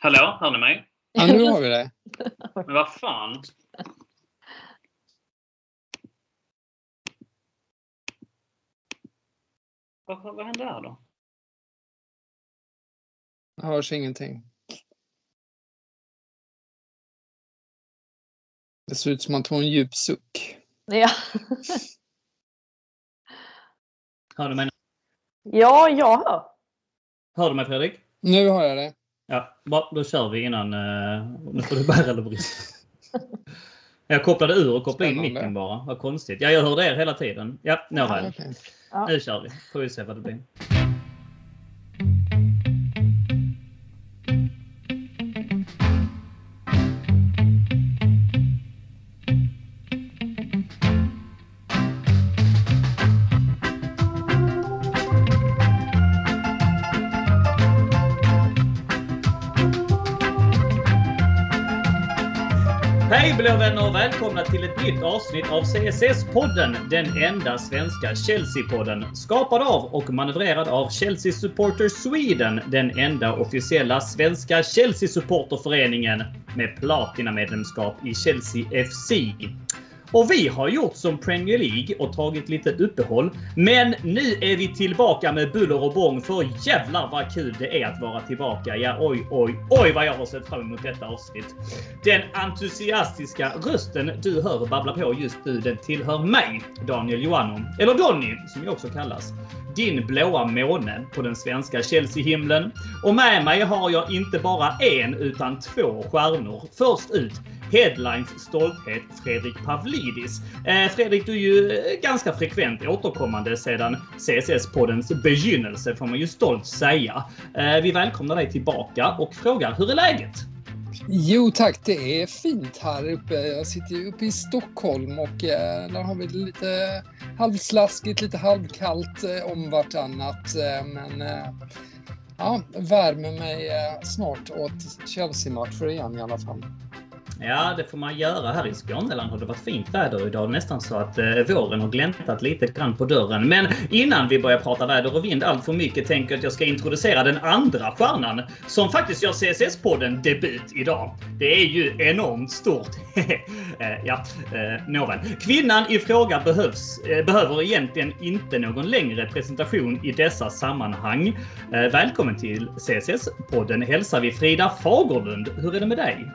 Hallå, hör ni mig? Ja, nu har vi det. Men vad fan? Vad, vad hände här då? Det hörs ingenting. Det ser ut som att hon en djup suck. Ja. Hör du mig? ja, jag hör. Hör du mig Fredrik? Nu har jag det. Ja, då kör vi innan. Uh, nu får du bära eller brist. Jag kopplade ur och kopplade in Spännande. micken bara. Vad konstigt. Ja, jag hörde er hela tiden. Ja, nåväl. Ja. Nu kör vi. Får vi se vad det blir. Ett nytt avsnitt av CSS-podden. Den enda svenska Chelsea-podden. Skapad av och manövrerad av Chelsea Supporter Sweden. Den enda officiella svenska Chelsea-supporterföreningen med platinamedlemskap i Chelsea FC. Och vi har gjort som Premier League och tagit lite uppehåll. Men nu är vi tillbaka med buller och bång för jävlar vad kul det är att vara tillbaka. Ja, oj, oj, oj vad jag har sett fram emot detta avsnitt. Den entusiastiska rösten du hör babbla på just nu, den tillhör mig, Daniel Joannou. Eller Donny, som jag också kallas. Din blåa måne på den svenska Chelsea-himlen. Och med mig har jag inte bara en utan två stjärnor. Först ut Headlines stolthet Fredrik Pavlidis. Eh, Fredrik, du är ju eh, ganska frekvent återkommande sedan CSS-poddens begynnelse får man ju stolt säga. Eh, vi välkomnar dig tillbaka och frågar hur är läget? Jo tack, det är fint här uppe. Jag sitter ju uppe i Stockholm och eh, där har vi det lite halvslaskigt, lite halvkallt eh, om vartannat. Eh, men eh, ja, värmer mig eh, snart åt Chelsea-matcher igen i alla fall. Ja, det får man göra. Här i Skåneland har det varit fint väder idag. Nästan så att eh, våren har gläntat lite grann på dörren. Men innan vi börjar prata väder och vind allt för mycket tänker jag att jag ska introducera den andra stjärnan som faktiskt gör CSS-podden debut idag. Det är ju enormt stort. eh, ja, eh, nåväl. Kvinnan i fråga behövs, eh, behöver egentligen inte någon längre presentation i dessa sammanhang. Eh, välkommen till CSS-podden hälsar vi Frida Fagerlund. Hur är det med dig?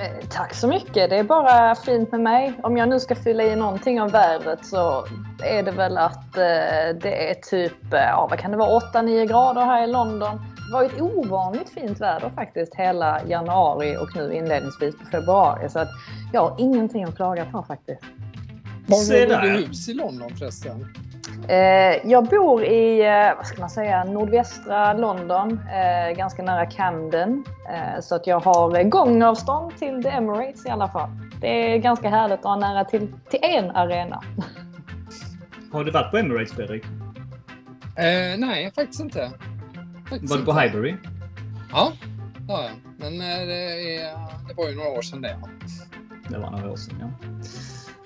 Eh, Tack så mycket. Det är bara fint med mig. Om jag nu ska fylla i någonting av vädret så är det väl att eh, det är typ, eh, ja vad kan det vara, 8-9 grader här i London. Det var ett ovanligt fint väder faktiskt hela januari och nu inledningsvis på februari. Så att jag har ingenting att klaga på faktiskt. Var Se har du i London förresten? Eh, jag bor i, eh, vad ska man säga, nordvästra London, eh, ganska nära Camden. Så att jag har gångavstånd till The Emirates i alla fall. Det är ganska härligt att ha nära till, till en arena. Har du varit på Emirates, Fredrik? Eh, nej, faktiskt inte. Faktiskt Var du på inte. Highbury? Ja, ja, ja. men eh, det, är, det var ju några år sedan det. Det var några år sedan, ja.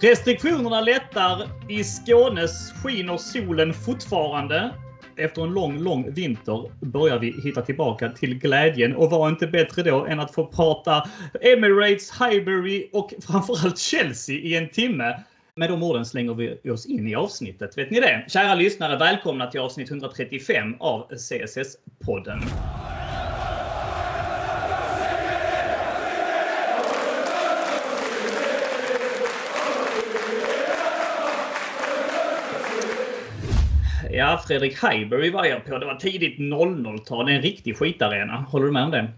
Restriktionerna lättar. I Skåne skiner solen fortfarande. Efter en lång, lång vinter börjar vi hitta tillbaka till glädjen och var inte bättre då än att få prata Emirates, Highbury och framförallt Chelsea i en timme. Med de orden slänger vi oss in i avsnittet. Vet ni det? Kära lyssnare, välkomna till avsnitt 135 av CSS-podden. Ja, Fredrik Highbury var jag på. Det var tidigt 00-tal. En riktig skitarena. Håller du med om det?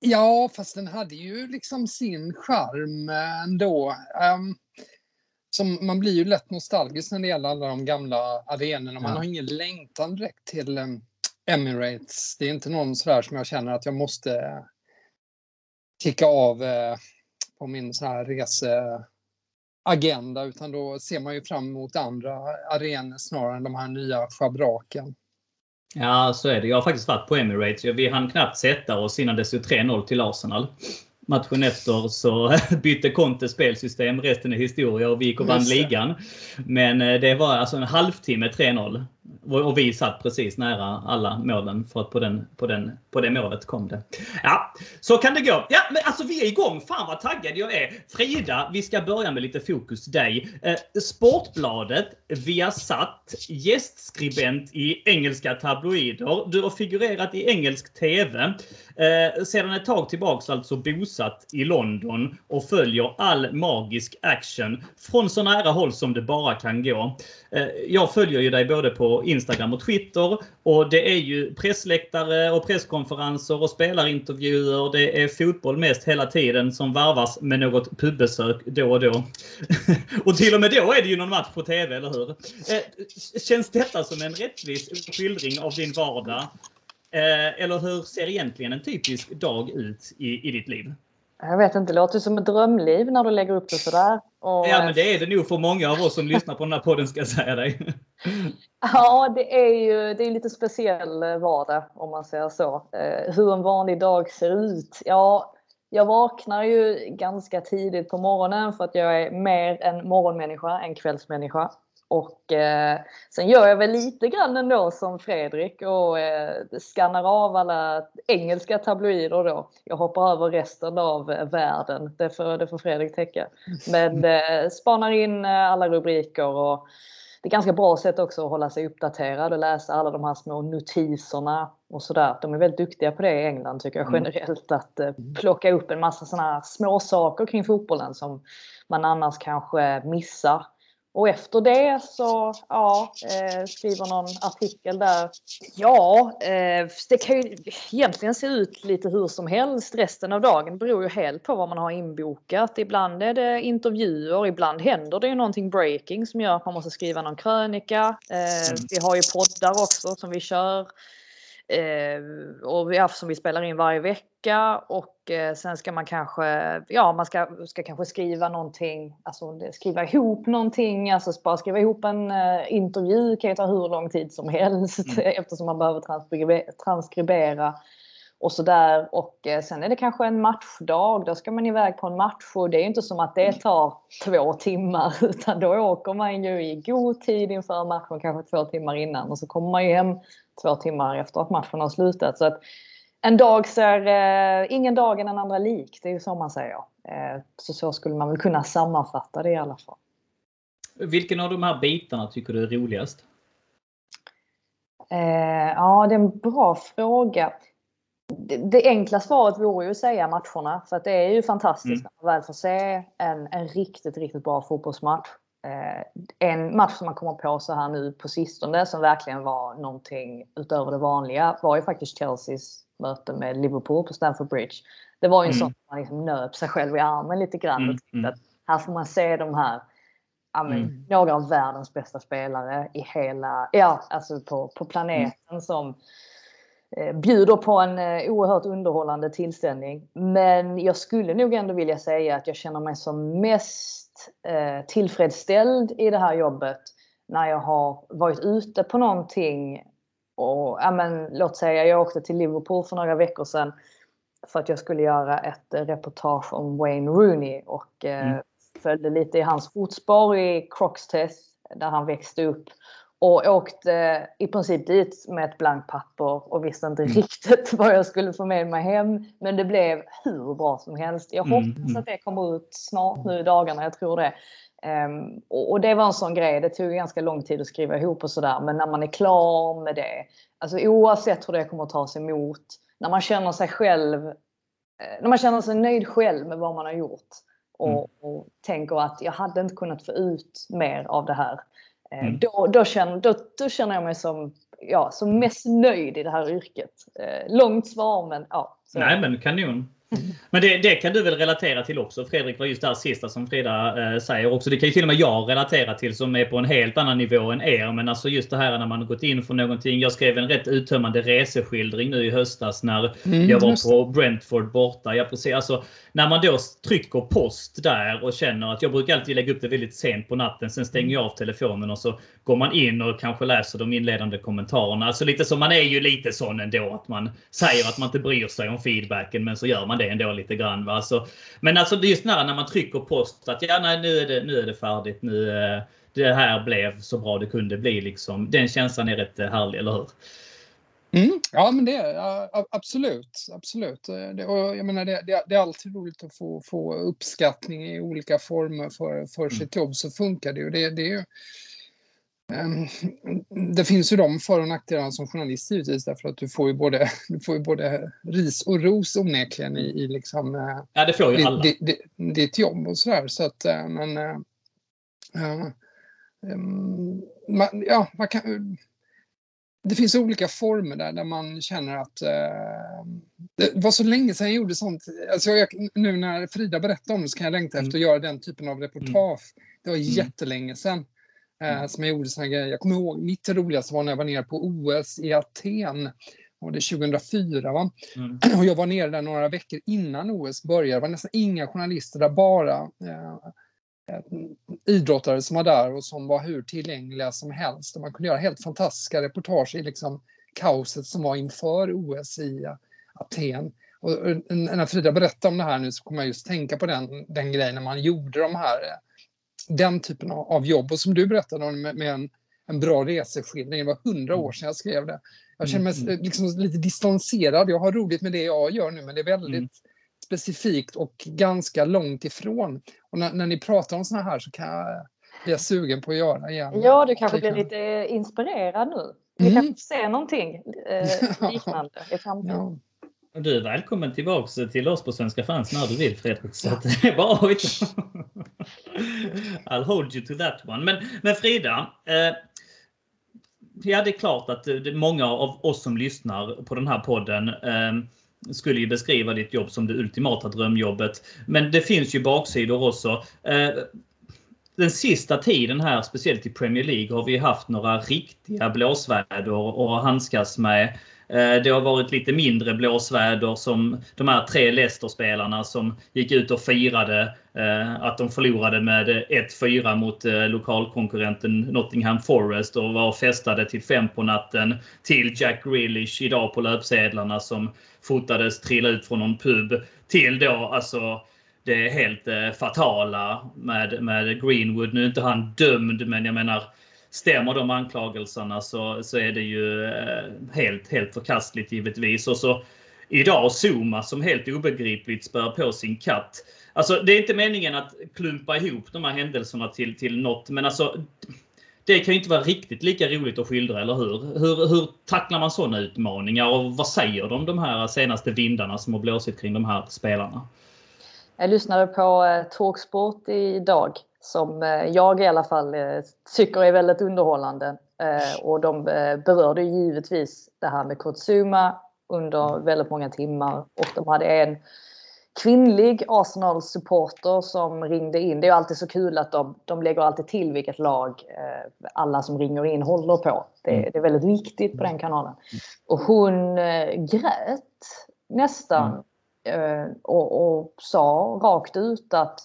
Ja, fast den hade ju liksom sin charm eh, ändå. Um, som, man blir ju lätt nostalgisk när det gäller alla de gamla arenorna. Man Ja. har ingen längtan direkt till em, Emirates. Det är inte någon sådär som jag känner att jag måste ticka av eh, på min sån här reseagenda. Utan då ser man ju fram emot andra arenor snarare än de här nya schabraken. Ja, så är det. Jag har faktiskt varit på Emirates. Vi hann knappt sätta oss innan det stod 3-0 till Arsenal. Matchen efter så bytte Conte spelsystem. Resten är historia och vi gick och vann ligan. Men eh, det var alltså en halvtimme 3-0 och vi satt precis nära alla målen för att på, den, på, den, på det målet kom det. Ja, så kan det gå. Ja, men alltså vi är igång. Fan vad taggad jag är. Frida, vi ska börja med lite fokus dig. Eh, Sportbladet, Viasat, gästskribent i engelska tabloider. Du har figurerat i engelsk TV. Eh, sedan ett tag tillbaks alltså bosatt i London och följer all magisk action från så nära håll som det bara kan gå. Eh, jag följer ju dig både på Instagram och Twitter och det är ju pressläktare och presskonferenser och spelarintervjuer. Det är fotboll mest hela tiden som varvas med något pubbesök då och då. och till och med då är det ju någon match på TV, eller hur? Eh, känns detta som en rättvis skildring av din vardag? Eh, eller hur ser egentligen en typisk dag ut i, i ditt liv? Jag vet inte, det låter som ett drömliv när du lägger upp det sådär. Och... Ja, men det är det nog för många av oss som lyssnar på den här podden ska jag säga dig. Ja, det är ju det är lite speciell vardag om man säger så. Eh, hur en vanlig dag ser ut? Ja, jag vaknar ju ganska tidigt på morgonen för att jag är mer en morgonmänniska än kvällsmänniska. Och eh, sen gör jag väl lite grann ändå som Fredrik och eh, skannar av alla engelska tabloider då. Jag hoppar över resten av världen. Det får, det får Fredrik täcka. Men eh, spanar in eh, alla rubriker och det är ganska bra sätt också att hålla sig uppdaterad och läsa alla de här små notiserna och sådär. De är väldigt duktiga på det i England tycker jag mm. generellt. Att eh, plocka upp en massa sådana här små saker kring fotbollen som man annars kanske missar och efter det så ja, eh, skriver någon artikel där. Ja, eh, det kan ju egentligen se ut lite hur som helst resten av dagen. Beror ju helt på vad man har inbokat. Ibland är det intervjuer, ibland händer det ju någonting breaking som gör att man måste skriva någon krönika. Eh, mm. vi har ju poddar också som vi kör. Eh, och vi, som vi spelar in varje vecka och eh, sen ska man kanske, ja man ska, ska kanske skriva någonting, alltså skriva ihop någonting, alltså bara skriva ihop en uh, intervju kan ju ta hur lång tid som helst mm. eftersom man behöver transkribera och sådär. Och eh, sen är det kanske en matchdag, då ska man iväg på en match och det är inte som att det tar två timmar utan då åker man ju i god tid inför matchen, kanske två timmar innan och så kommer man ju hem två timmar efter att matchen har slutat. Så att en dag ser, eh, ingen dag är den andra lik, det är ju så man säger. Eh, så så skulle man väl kunna sammanfatta det i alla fall. Vilken av de här bitarna tycker du är roligast? Eh, ja, det är en bra fråga. Det, det, enkla svaret vore ju att säga matcherna. För att det är ju fantastiskt mm. när man väl får se en, en riktigt, riktigt bra fotbollsmatch. Eh, en match som man kommer på så här nu på sistone som verkligen var någonting utöver det vanliga var ju faktiskt Chelseas möte med Liverpool på Stamford Bridge. Det var ju en mm. sån man liksom nöp sig själv i armen lite grann. Mm. Och mm. att här får man se de här men, mm. några av världens bästa spelare i hela, ja alltså på, på planeten mm. som bjuder på en eh, oerhört underhållande tillställning. Men jag skulle nog ändå vilja säga att jag känner mig som mest eh, tillfredsställd i det här jobbet när jag har varit ute på någonting och ja, men, låt säga jag åkte till Liverpool för några veckor sedan för att jag skulle göra ett reportage om Wayne Rooney och eh, mm. följde lite i hans fotspår i Crocs-test där han växte upp och åkte i princip dit med ett blankt papper och visste inte mm. riktigt vad jag skulle få med mig hem. Men det blev hur bra som helst. Jag mm, hoppas mm. att det kommer ut snart nu i dagarna, jag tror det. Um, och, det var en sån grej, det tog ganska lång tid att skriva ihop och sådär. Men när man är klar med det, alltså oavsett hur det kommer att tas emot, när man känner sig själv, eh, när man känner sig nöjd själv med vad man har gjort och, mm. och tänker att jag hade inte kunnat få ut mer av det här. Eh, mm. Då, då, känner, då, då, känner jag mig som, ja, som mest nöjd i det här yrket. Eh, långt svar men ja. Så. Nej men kanon. Men det, det, kan du väl relatera till också? Fredrik var just det här sista som Frida eh, säger också. Det kan ju till och med jag relatera till som är på en helt annan nivå än er. Men alltså just det här när man gått in för någonting. Jag skrev en rätt uttömmande reseskildring nu i höstas när mm, jag var på Brentford borta. Jag precis, alltså, när man då trycker post där och känner att jag brukar alltid lägga upp det väldigt sent på natten. Sen stänger jag av telefonen och så går man in och kanske läser de inledande kommentarerna. Alltså lite så, man är ju lite sån ändå att man säger att man inte bryr sig om feedbacken men så gör man det ändå lite grann. Va? Alltså, men alltså just när, när man trycker post att ja, nej, nu är det, nu är det färdigt. Nu, eh, det här blev så bra det kunde bli. Liksom. Den känslan är rätt härlig, eller hur? Mm, ja, men det är absolut. absolut. Det, och jag menar, det, det, är alltid roligt att få, få uppskattning i olika former för, för mm. sitt jobb. Så funkar det ju. Det, det, är ju, det finns ju de för och nackdelar som journalist givetvis därför att du får ju både, du får ju både ris och ros onekligen i, i liksom, eh, ja, det får ju alla. Ditt, ditt jobb och sådär. Så att, eh, men, uh, um, man, ja, man kan det finns olika former där, där man känner att eh, det var så länge sedan jag gjorde sånt. Alltså jag, nu när Frida berättade om det så kan jag längta mm. efter att göra den typen av reportage. Mm. Det var mm. jättelänge sedan eh, mm. som jag gjorde såna grejer. Jag kommer ihåg mitt roligaste var när jag var nere på OS i Aten. Och det 2004 va? Mm. Och jag var nere där några veckor innan OS började. Det var nästan inga journalister där, bara eh, Eh, idrottare som var där och som var hur tillgängliga som helst. Och man kunde göra helt fantastiska reportage i liksom kaoset som var inför OS i eh, Aten. Och när Frida berättade om det här nu så kommer jag just tänka på den, den grejen när man gjorde de här, eh, den typen av jobb. Och som du berättade om med, med en, en bra reseskildring, det var hundra år sedan jag skrev det. Jag känner mig mm. liksom lite distanserad. Jag har roligt med det jag gör nu, men det är väldigt mm specifikt och ganska långt ifrån. Och när, när ni pratar om såna här så kan jag bli sugen på att göra igen. Ja, du kanske blir lite inspirerad nu. Vi mm. kanske se någonting eh, liknande i framtiden. Ja. Du är välkommen tillbaks till oss på Svenska fans när du vill Fredrik. Så det är bara I'll hold you to that one. Men, men Frida, eh, ja det är klart att det, många av oss som lyssnar på den här podden eh, skulle ju beskriva ditt jobb som det ultimata drömjobbet. Men det finns ju baksidor också. Eh, den sista tiden här, speciellt i Premier League, har vi haft några riktiga blåsväder att handskas med. Eh, det har varit lite mindre blåsväder som de här tre Leicester-spelarna som gick ut och firade eh, att de förlorade med eh, 1-4 mot lokalkonkurrenten Nottingham Forest och var och festade till fem på natten. Till Jack Grealish idag på löpsedlarna som fotades trilla ut från någon pub. Till då alltså det helt fatala med, med Greenwood. Nu är inte han dömd men jag menar stämmer de anklagelserna så, så är det ju eh, helt, helt förkastligt givetvis. Och så idag Zuma som helt obegripligt spär på sin katt. Alltså det är inte meningen att klumpa ihop de här händelserna till, till något men alltså det kan ju inte vara riktigt lika roligt att skildra, eller hur? Hur, hur tacklar man sådana utmaningar och vad säger de, de här senaste vindarna som har blåsit kring de här spelarna? Jag lyssnade på eh, Talksport idag som eh, jag i alla fall eh, tycker är väldigt underhållande. Eh, och de berörde givetvis det här med Kurzuma under väldigt många timmar och de hade en kvinnlig Arsenal-supporter som ringde in. Det är alltid så kul att de, de lägger alltid till vilket lag alla som ringer in håller på. Det, mm. det är väldigt viktigt på den kanalen. Och hon grät nästan mm. och, och sa rakt ut att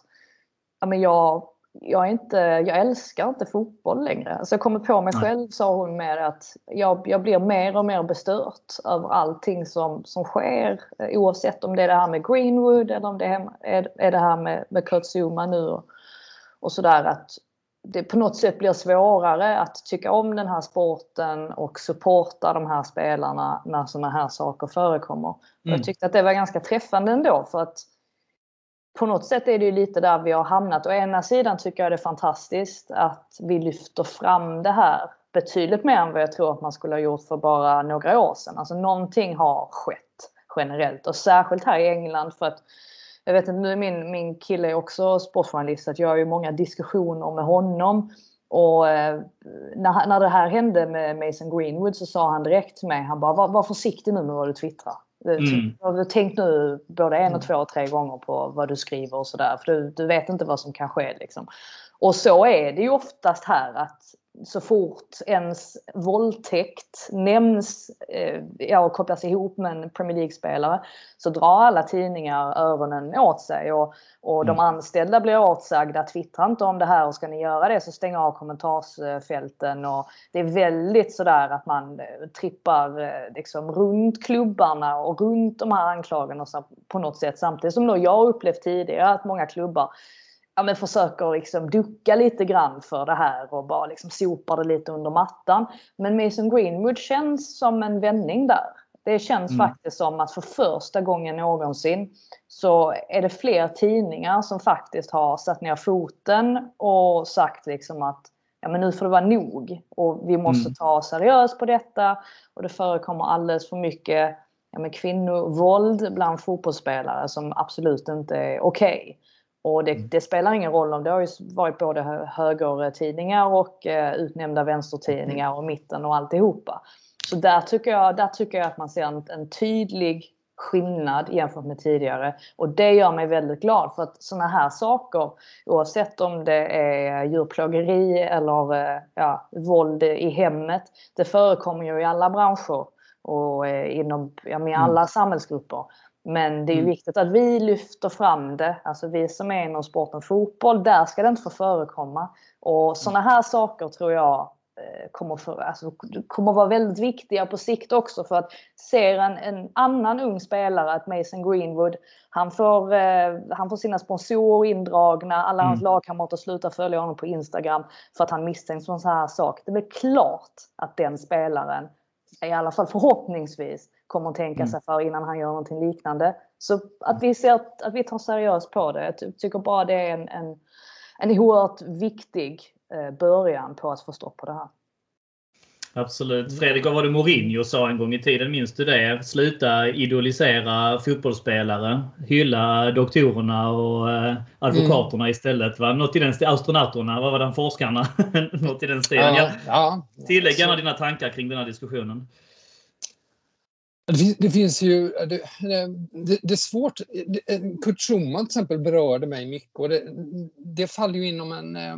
ja, men jag jag, inte, jag älskar inte fotboll längre. Alltså jag kommer på mig Nej. själv, sa hon med att jag, jag blir mer och mer bestört över allting som, som sker. Oavsett om det är det här med Greenwood eller om det är, är det här med, med Kurt Zuma nu och, och sådär. Att det på något sätt blir svårare att tycka om den här sporten och supporta de här spelarna när sådana här saker förekommer. Mm. Jag tyckte att det var ganska träffande ändå för att på något sätt är det ju lite där vi har hamnat. Å ena sidan tycker jag det är fantastiskt att vi lyfter fram det här betydligt mer än vad jag tror att man skulle ha gjort för bara några år sedan. Alltså någonting har skett generellt och särskilt här i England för att jag vet inte, nu min, min kille är också sportjournalist, att jag har ju många diskussioner med honom. Och eh, när, när det här hände med Mason Greenwood så sa han direkt till mig, han bara var, var försiktig nu med vad du twittrar. Mm. Tänk nu både en och mm. två och tre gånger på vad du skriver och sådär. För du, du vet inte vad som kan ske. Liksom. Och så är det ju oftast här att så fort ens våldtäkt nämns eh, ja, och kopplas ihop med en Premier League-spelare så drar alla tidningar öronen åt sig och, och de mm. anställda blir åtsagda. Twittra inte om det här och ska ni göra det så stäng av kommentarsfälten. Och det är väldigt sådär att man eh, trippar eh, liksom runt klubbarna och runt de här anklagelserna på något sätt. Samtidigt som då jag upplevt tidigare att många klubbar ja, men försöker liksom ducka lite grann för det här och bara liksom sopar det lite under mattan. Men Mason Greenwood känns som en vändning där. Det känns mm. faktiskt som att för första gången någonsin så är det fler tidningar som faktiskt har satt ner foten och sagt liksom att ja, men nu får det vara nog och vi måste mm. ta seriöst på detta och det förekommer alldeles för mycket ja, men kvinnovåld bland fotbollsspelare som absolut inte är okej. Okay. Och det, mm. det, spelar ingen roll om det har ju varit både högertidningar och eh, utnämnda vänstertidningar och mitten och alltihopa. Så där tycker jag, där tycker jag att man ser en, en tydlig skillnad jämfört med tidigare. Och det gör mig väldigt glad för att sådana här saker, oavsett om det är djurplågeri eller eh, ja, våld i hemmet, det förekommer ju i alla branscher och eh, inom ja, med alla mm. samhällsgrupper. Men det är mm. viktigt att vi lyfter fram det, alltså vi som är inom sporten fotboll, där ska det inte få förekomma. Och sådana här saker tror jag Eh, kommer, för, alltså, kommer vara väldigt viktiga på sikt också för att ser en, en annan ung spelare, att Mason Greenwood, han får, eh, han får sina sponsorer indragna, alla hans mm. lagkamrater slutar följa honom på Instagram för att han misstänks för en sån här sak. Det är väl klart att den spelaren, i alla fall förhoppningsvis, kommer att tänka mm. sig för innan han gör någonting liknande. Så att vi, ser att, att vi tar seriöst på det. Jag tycker bara det är en, en, en oerhört viktig Eh, början på att få stopp på det här. Absolut. Fredrik, vad var det Mourinho sa en gång i tiden? Minns du det? Sluta idolisera fotbollsspelare. Hylla doktorerna och eh, advokaterna mm. istället. Va? Något i den Astronauterna, vad var den? Forskarna? Något i den stilen. Ja, ja. Tillägg gärna dina tankar kring den här diskussionen. Det finns, det finns ju... Det, det, det, är svårt. Kurt Schumann till exempel berörde mig mycket. Och det, det faller ju inom en eh,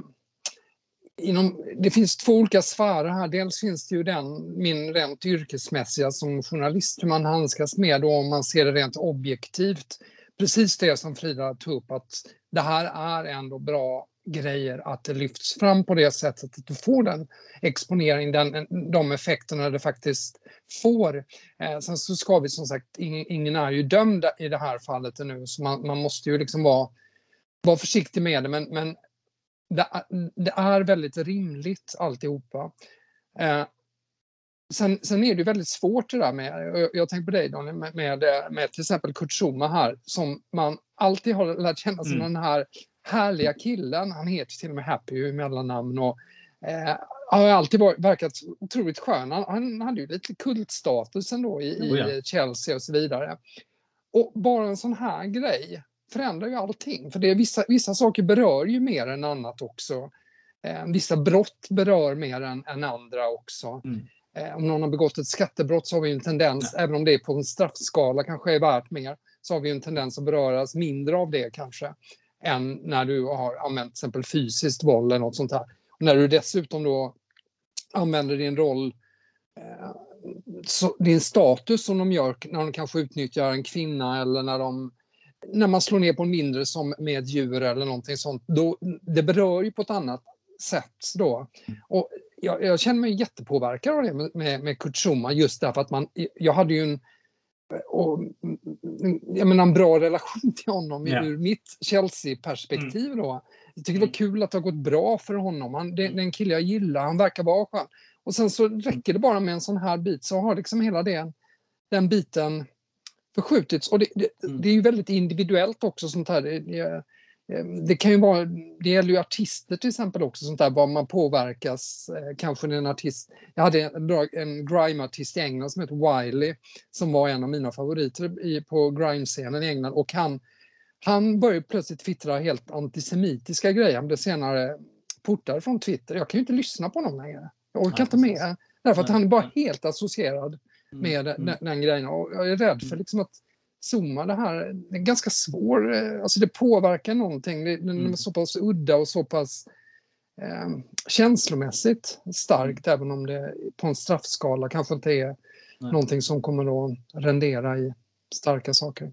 inom, det finns två olika sfärer här. Dels finns det ju den, min rent yrkesmässiga som journalist, hur man handskas med och om man ser det rent objektivt. Precis det som Frida tog upp, att det här är ändå bra grejer att det lyfts fram på det sättet att du får den exponering, den, de effekterna det faktiskt får. Eh, sen så ska vi som sagt, ingen, ingen är ju dömd i det här fallet ännu, så man, man måste ju liksom vara, vara försiktig med det, men, men det, det är väldigt rimligt alltihopa. Eh, sen, sen är det väldigt svårt det där med, jag, jag tänker på dig Daniel, med, med, med, till exempel Kurt Schuma här, som man alltid har lärt känna som mm. den här härliga killen. Han heter till och med Happy i mellannamn och eh, har alltid varit, verkat otroligt skön. Han, han hade ju lite kultstatus ändå i, oh ja. i Chelsea och så vidare. Och bara en sån här grej förändrar ju allting. För det är vissa, vissa saker berör ju mer än annat också. Eh, vissa brott berör mer än, än andra också. Mm. Eh, om någon har begått ett skattebrott så har vi en tendens, ja. även om det är på en straffskala kanske är värt mer, så har vi en tendens att beröras mindre av det kanske än när du har använt till exempel fysiskt våld eller något sånt här. Och när du dessutom då använder din roll eh, så, din status som de gör när de kanske utnyttjar en kvinna eller när de när man slår ner på en mindre som med djur eller någonting sånt, då, det berör ju på ett annat sätt då. Och jag, jag känner mig jättepåverkad av det med, med, med Kurt Schumann just därför att man, jag hade ju en, och, jag menar, en bra relation till honom yeah. ur mitt Chelsea-perspektiv mm. då. Jag tycker det var mm. kul att det har gått bra för honom. Han, det, det är en kille jag gillar, han verkar vara skön. Och sen så räcker det bara med en sån här bit så har liksom hela det, den biten förskjutits. Och det, det, mm. det, är ju väldigt individuellt också sånt här. Det, det, kan ju vara, det gäller ju artister till exempel också, sånt där, vad man påverkas. Eh, kanske när en artist, jag hade en, en grime-artist i England som heter Wiley, som var en av mina favoriter i, på grime-scenen i England och han, han började plötsligt twittra helt antisemitiska grejer. Han blev senare portad från Twitter. Jag kan ju inte lyssna på honom längre. Jag orkar Nej, inte med. Därför att han är bara helt associerad med mm. Den, den, grejen. Och jag är rädd för mm. liksom att zooma det här, det är ganska svår, eh, alltså det påverkar någonting. Det, den är mm. så pass udda och så pass eh, känslomässigt starkt, mm. även om det på en straffskala kanske inte är Nej. någonting som kommer att rendera i starka saker.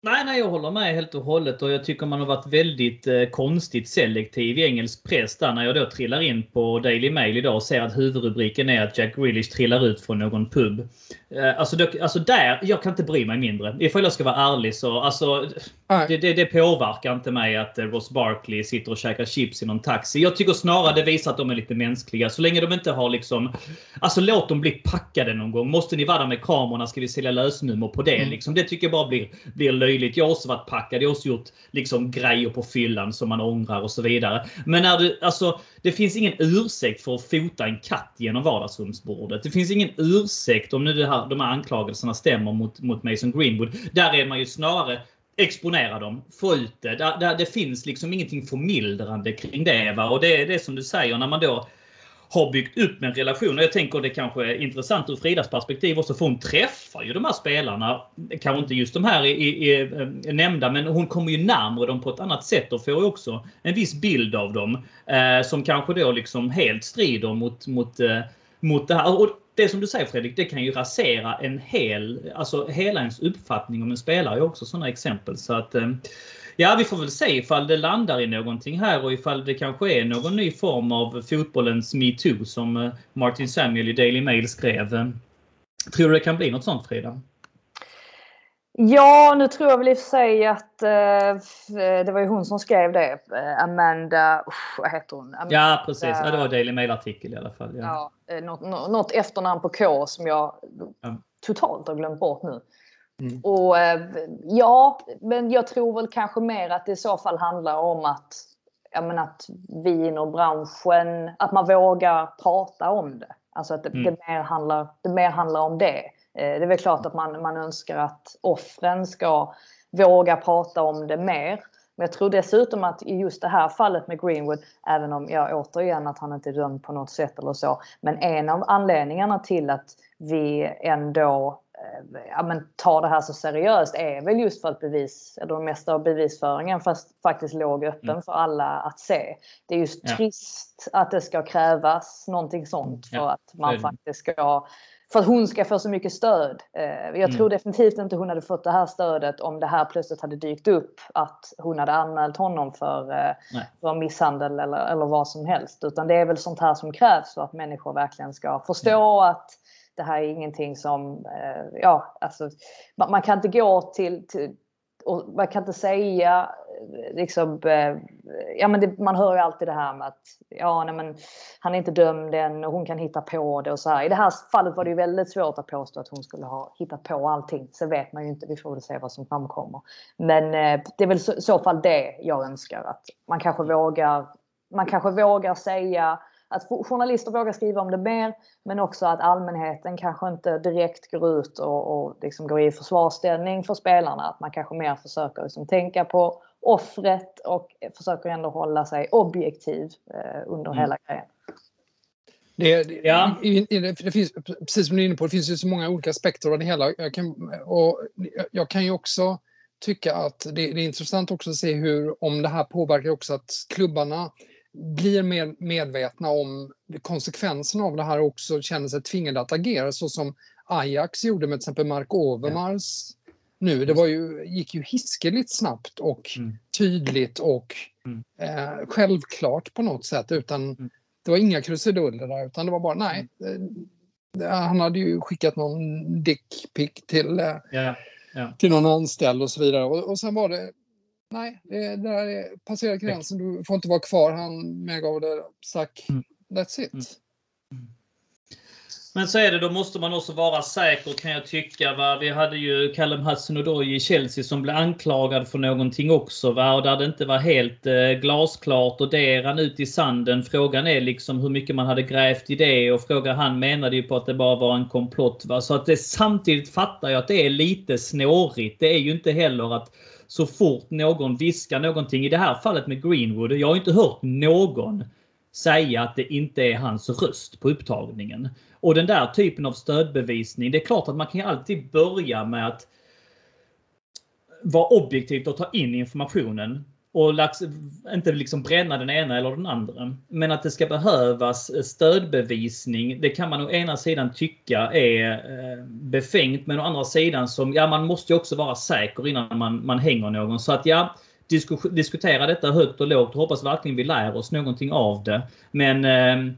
Nej, nej, jag håller med helt och hållet och jag tycker man har varit väldigt eh, konstigt selektiv i engelsk press där när jag då trillar in på Daily Mail idag och ser att huvudrubriken är att Jack Grealish trillar ut från någon pub. Eh, alltså, då, alltså där, jag kan inte bry mig mindre. Ifall jag ska vara ärlig så, alltså det, det, det, påverkar inte mig att eh, Ross Barkley sitter och käkar chips i någon taxi. Jag tycker snarare det visar att de är lite mänskliga. Så länge de inte har liksom... Alltså låt dem bli packade någon gång. Måste ni vara där med kamerorna ska vi sälja lösnummer på det. Mm. Liksom. Det tycker jag bara blir, blir löjligt. Jag har också varit packad. Jag har också gjort liksom, grejer på fyllan som man ångrar och så vidare. Men när du... Alltså, det finns ingen ursäkt för att fota en katt genom vardagsrumsbordet. Det finns ingen ursäkt om nu det här, de här anklagelserna stämmer mot, mot Mason Greenwood. Där är man ju snarare exponera dem, få ut det. Där, där, det finns liksom ingenting förmildrande kring det. Va? Och det är det som du säger när man då har byggt upp en relation. Och jag tänker det kanske är intressant ur Fridas perspektiv också för hon träffar ju de här spelarna. Kanske inte just de här i, i, i, eh, nämnda men hon kommer ju närmare dem på ett annat sätt och får ju också en viss bild av dem. Eh, som kanske då liksom helt strider mot, mot, eh, mot det här. Och det som du säger Fredrik, det kan ju rasera en hel, alltså hela ens uppfattning om en spelare är också sådana exempel. Så att eh, Ja, vi får väl se ifall det landar i någonting här och ifall det kanske är någon ny form av fotbollens metoo som eh, Martin Samuel i Daily Mail skrev. Eh, tror du det kan bli något sånt Frida? Ja, nu tror jag väl i och för sig att eh, det var ju hon som skrev det. Eh, Amanda, usch, vad heter hon? Amanda, ja, precis. Ja, det var Daily Mail-artikel i alla fall. Ja. Ja, eh, något, något efternamn på K som jag ja. totalt har glömt bort nu. Mm. Och eh, ja, men jag tror väl kanske mer att det i så fall handlar om att, jag menar, att vi inom branschen, att man vågar prata om det. Alltså att det, mm. det, mer, handlar, det mer handlar om det. Eh, det är väl klart att man, man önskar att offren ska våga prata om det mer. Men jag tror dessutom att i just det här fallet med Greenwood, även om jag återigen att han inte är dömd på något sätt eller så, men en av anledningarna till att vi ändå eh, ja, men, tar det här så seriöst är väl just för att bevis, eller det mesta av bevisföringen fast faktiskt låg öppen mm. för alla att se. Det är just ja. trist att det ska krävas någonting sånt för ja. att man faktiskt ska för att hon ska få så mycket stöd. Eh, jag mm. tror definitivt inte hon hade fått det här stödet om det här plötsligt hade dykt upp att hon hade anmält honom för, eh, för misshandel eller, eller vad som helst. Utan det är väl sånt här som krävs för att människor verkligen ska förstå mm. att det här är ingenting som, eh, ja, alltså, man, kan inte gå till, till och man kan inte säga eh, liksom, eh, ja men det, man hör ju alltid det här med att ja, nej, men han är inte dömd än och hon kan hitta på det och så här. I det här fallet var det ju väldigt svårt att påstå att hon skulle ha hittat på allting. Så vet man ju inte. Vi får väl se vad som framkommer. Men eh, det är väl i så fall det jag önskar att man kanske vågar. Man kanske vågar säga att journalister vågar skriva om det mer, men också att allmänheten kanske inte direkt går ut och, och liksom går i försvarsställning för spelarna. Att man kanske mer försöker liksom tänka på offret och försöker ändå hålla sig objektiv eh, under mm. hela grejen. Det, det, ja. det, finns, precis som du är inne på, det finns ju så många olika aspekter av det hela. Jag kan, och jag kan ju också tycka att det, det, är intressant också att se hur, om det här påverkar också att klubbarna blir mer medvetna om konsekvenserna av det här och också känner sig tvingade att agera så som Ajax gjorde med till exempel Mark Overmars nu. Det var ju, gick ju hiskeligt snabbt och mm. tydligt och mm. eh, självklart på något sätt. Utan mm. Det var inga krusiduller där utan det var bara nej. Eh, han hade ju skickat någon dickpic till, eh, yeah. Yeah. till någon anställd och så vidare. Och, och sen var det nej, det, det där är passerat gränsen. Du får inte vara kvar. Han medgav det. Zack, mm. that's it. Mm. Men så är det, då måste man också vara säker kan jag tycka. Va? Vi hade ju Callum Hudson-Odoi i Chelsea som blev anklagad för någonting också. Va? Och där det inte var helt eh, glasklart och det rann ut i sanden. Frågan är liksom hur mycket man hade grävt i det och frågan han menade ju på att det bara var en komplott. Va? Så att det samtidigt fattar jag att det är lite snårigt. Det är ju inte heller att så fort någon viskar någonting, i det här fallet med Greenwood, jag har inte hört någon säga att det inte är hans röst på upptagningen. Och den där typen av stödbevisning, det är klart att man kan alltid börja med att vara objektivt och ta in informationen och inte liksom bränna den ena eller den andra. Men att det ska behövas eh, stödbevisning, det kan man å ena sidan tycka är eh, befängt, men å andra sidan som, ja man måste ju också vara säker innan man, man hänger någon. Så att ja, diskutera detta högt och lågt och hoppas verkligen vi lär oss någonting av det. Men eh,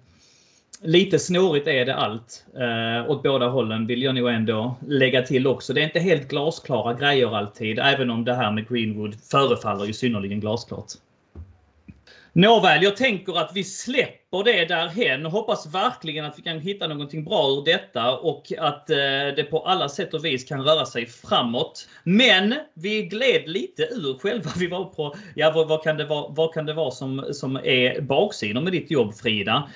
lite snårigt är det allt. Eh, åt båda hållen vill jag nog ändå lägga till också. Det är inte helt glasklara grejer alltid, även om det här med Greenwood förefaller ju synnerligen glasklart. Nåväl, jag tänker att vi släpper det därhen och hoppas verkligen att vi kan hitta någonting bra ur detta och att eh, det på alla sätt och vis kan röra sig framåt. Men vi gled lite ur själva. Vi var på, ja vad, vad kan det vara, vad kan det vara som, som är baksidan med ditt jobb Frida?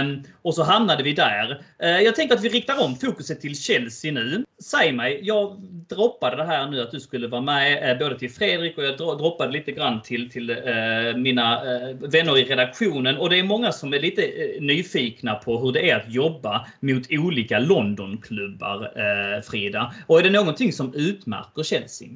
Um, och så hamnade vi där. Uh, jag tänker att vi riktar om fokuset till Chelsea nu. Säg mig, jag droppade det här nu att du skulle vara med eh, både till Fredrik och jag droppade lite grann till, till eh, mina vänner i redaktionen och det är många som är lite eh, nyfikna på hur det är att jobba mot olika Londonklubbar, eh, Frida. Och är det någonting som utmärker Chelsea?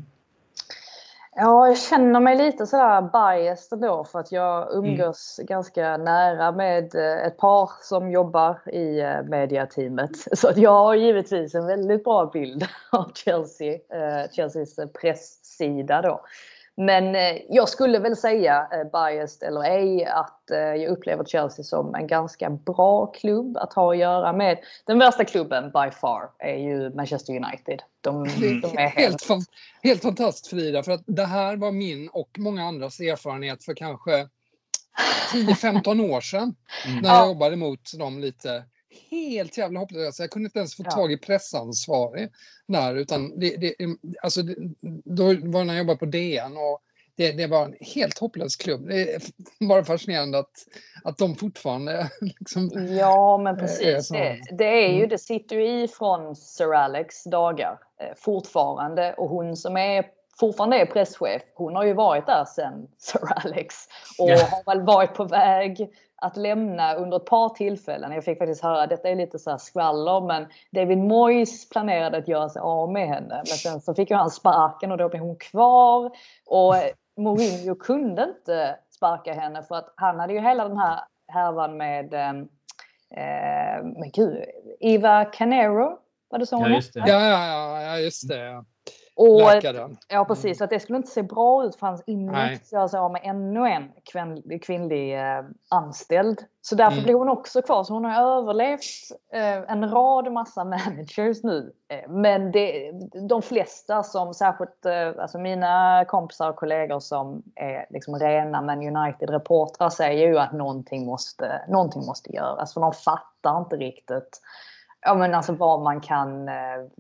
Ja, jag känner mig lite sådär biased ändå för att jag umgås mm. ganska nära med eh, ett par som jobbar i mediateamet. Så att jag har givetvis en väldigt bra bild av Chelsea, Chelseas presssida då. Men eh, jag skulle väl säga, eh, biased eller ej, att eh, jag upplever Chelsea som en ganska bra klubb att ha att göra med. Den värsta klubben by far är ju Manchester United. De, mm. de är helt, helt, helt fantastiskt Frida, för att det här var min och många andras erfarenhet för kanske 10-15 år sedan. Mm. När jag ja. jobbade mot dem lite helt jävla hopplösa. Jag kunde inte ens få ja. tag i pressansvarig där. Utan det, det, alltså, det, då var när jag jobbade på DN och det, det, var en helt hopplös klubb. Det är bara fascinerande att, att de fortfarande... Liksom, ja, men precis. Det, det, är ju, mm. det sitter ju i från Sir Alex dagar eh, fortfarande. Och hon som är fortfarande är presschef, hon har ju varit där sedan Sir Alex och har väl varit på väg att lämna under ett par tillfällen. Jag fick faktiskt höra, detta är lite så här skvaller, men David Moyes planerade att göra sig av med henne. Men sen så fick ju han sparken och då blev hon kvar. Och Mourinho kunde inte sparka henne för att han hade ju hela den här härvan med, eh, med gud, Eva Canero. Var det så hon ja, just det. Ja, ja, ja, just det. Och, Läkaren. Ja precis, mm. att det skulle inte se bra ut för hans att göra sig av med ännu en kvinnlig, kvinnlig eh, anställd. Så därför mm. blir hon också kvar. Så hon har överlevt eh, en rad massa managers nu. Eh, men det, de flesta som särskilt eh, alltså mina kompisar och kollegor som är liksom rena Man United-reportrar säger ju att någonting måste, någonting måste göras. För de fattar inte riktigt ja, men alltså vad man kan, eh,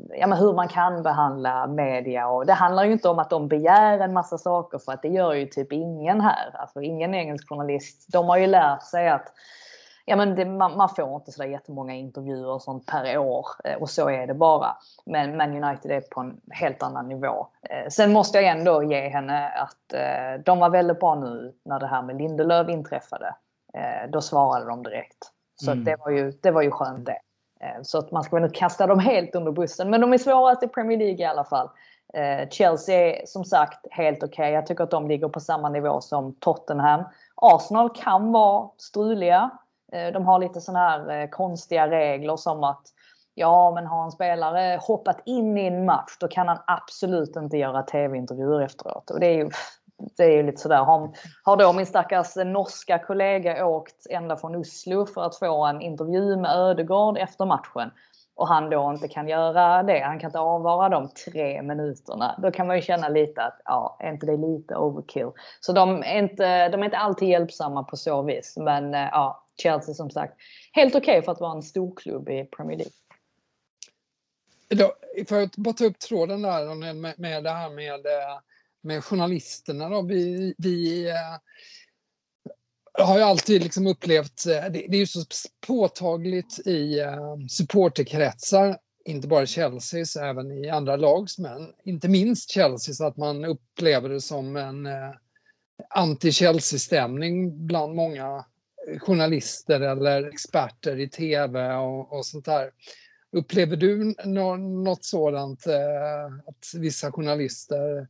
ja, men hur man kan behandla media. Och det handlar ju inte om att de begär en massa saker för att det gör ju typ ingen här. Alltså ingen engelsk journalist. De har ju lärt sig att ja, men det, man, man, får inte så jättemånga intervjuer och sånt per år eh, och så är det bara. Men Man United är på en helt annan nivå. Eh, sen måste jag ändå ge henne att de var väldigt bra nu när det här med Lindelöf inträffade. Då svarade de direkt. Så mm. det, var ju, det var ju skönt det. Eh, så att man ska väl inte kasta dem helt under bussen. Men de är svårast i Premier League i alla fall. Eh, Chelsea är som sagt helt okej. Okay. Jag tycker att de ligger på samma nivå som Tottenham. Arsenal kan vara struliga. Eh, de har lite sådana här konstiga regler som att ja, men har en spelare hoppat in i en match då kan han absolut inte göra tv-intervjuer efteråt. Och det är ju det är ju lite sådär. Har, har då min stackars norska kollega åkt ända från Oslo för att få en intervju med Ödegård efter matchen och han då inte kan göra det, han kan inte avvara de tre minuterna. Då kan man ju känna lite att, ja, är inte det lite overkill? Så de är inte, de är inte alltid hjälpsamma på så vis. Men eh, ja, Chelsea som sagt, helt okej okay för att vara en stor klubb i Premier League. Då, för att bara ta upp tråden där med, med det här med eh, med journalisterna. Då. Vi, vi eh, har ju alltid liksom upplevt, eh, det, det är ju så påtagligt i eh, supporterkretsar, inte bara Chelseas, även i andra lags, men inte minst Chelseas, att man upplever det som en anti-Chelsea-stämning bland många journalister eller experter i tv och, och sånt där. Upplever du något sådant, att vissa journalister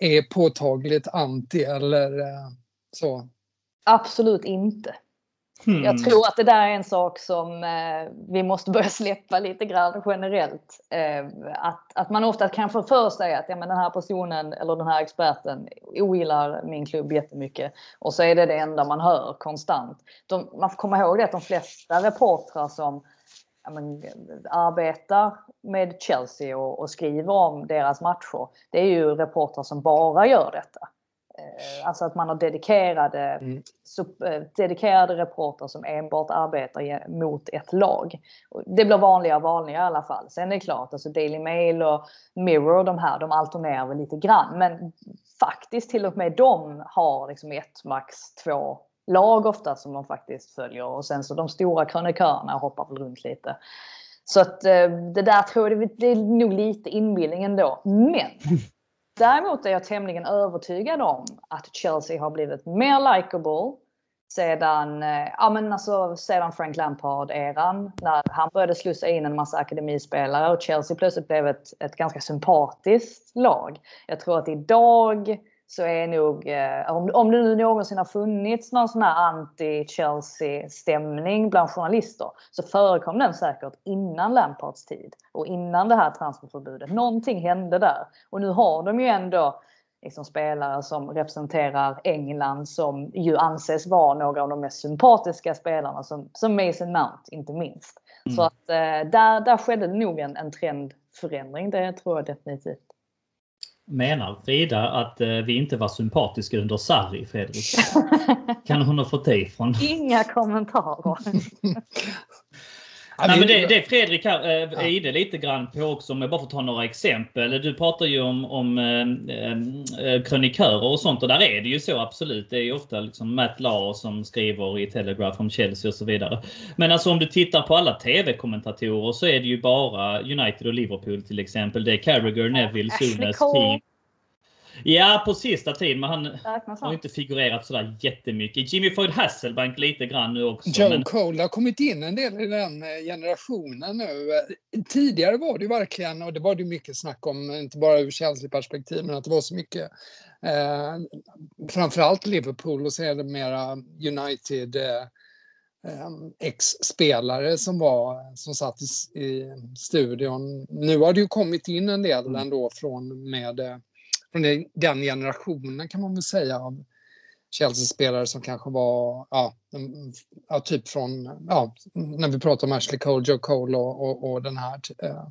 är påtagligt anti eller eh, så? Absolut inte. Mm. Jag tror att det där är en sak som eh, vi måste börja släppa lite grann generellt. Eh, att, att man ofta kan få för sig att ja, men den här personen eller den här experten ogillar min klubb jättemycket och så är det det enda man hör konstant. De, man får komma ihåg det att de flesta reportrar som men, arbetar med Chelsea och, och skriver om deras matcher, det är ju reportrar som bara gör detta. Eh, alltså att man har dedikerade, mm. sub, eh, dedikerade reportrar som enbart arbetar mot ett lag. Det blir vanligare och vanligare i alla fall. Sen är det klart, alltså Daily Mail och Mirror de här, de alternerar väl lite grann. Men faktiskt till och med de har liksom ett, max två lag ofta som de faktiskt följer. Och sen så de stora krönikörerna hoppar väl runt lite. Så att eh, det där tror jag, det är nog lite inbildning ändå. Men Däremot är jag tämligen övertygad om att Chelsea har blivit mer likable sedan, eh, ja, men alltså, sedan Frank Lampard-eran. När han började slussa in en massa akademispelare och Chelsea plötsligt blev ett, ett ganska sympatiskt lag. Jag tror att idag så är nog, eh, om, om det nu någonsin har funnits någon sån här anti-Chelsea-stämning bland journalister så förekom den säkert innan Lampards tid och innan det här transferförbudet. Någonting hände där och nu har de ju ändå liksom spelare som representerar England som ju anses vara några av de mest sympatiska spelarna som, som Mason Mount inte minst. Mm. Så att eh, där, där skedde nog en, en trendförändring, det tror jag definitivt. Menar Frida att eh, vi inte var sympatiska under Sarri, Fredrik? kan hon ha fått det ifrån? Inga kommentarer. Nej, men det, det Fredrik här äh, är inne lite grann på också, om jag bara får ta några exempel. Du pratar ju om, om äh, krönikörer och sånt och där är det ju så absolut. Det är ju ofta liksom Matt Law som skriver i Telegraph om Chelsea och så vidare. Men alltså om du tittar på alla TV-kommentatorer så är det ju bara United och Liverpool till exempel. Det är Carragher, Neville, Sunes, Team. Ja, på sista tiden. Men han har inte figurerat sådär jättemycket. Jimmy Floyd Hasselbank lite grann nu också. Joe men... Cole har kommit in en del i den eh, generationen nu. Tidigare var det ju verkligen, och det var det mycket snack om, inte bara ur Chelsea-perspektiv, men att det var så mycket eh, framförallt Liverpool och mera United eh, eh ex-spelare som var som satt i, i, studion. Nu har det ju kommit in en del mm. ändå från med eh, från den generationen kan man väl säga av Chelsea-spelare som kanske var, ja, ja, typ från, ja, när vi pratar om Ashley Cole, Joe Cole och, och, och den här. Eh,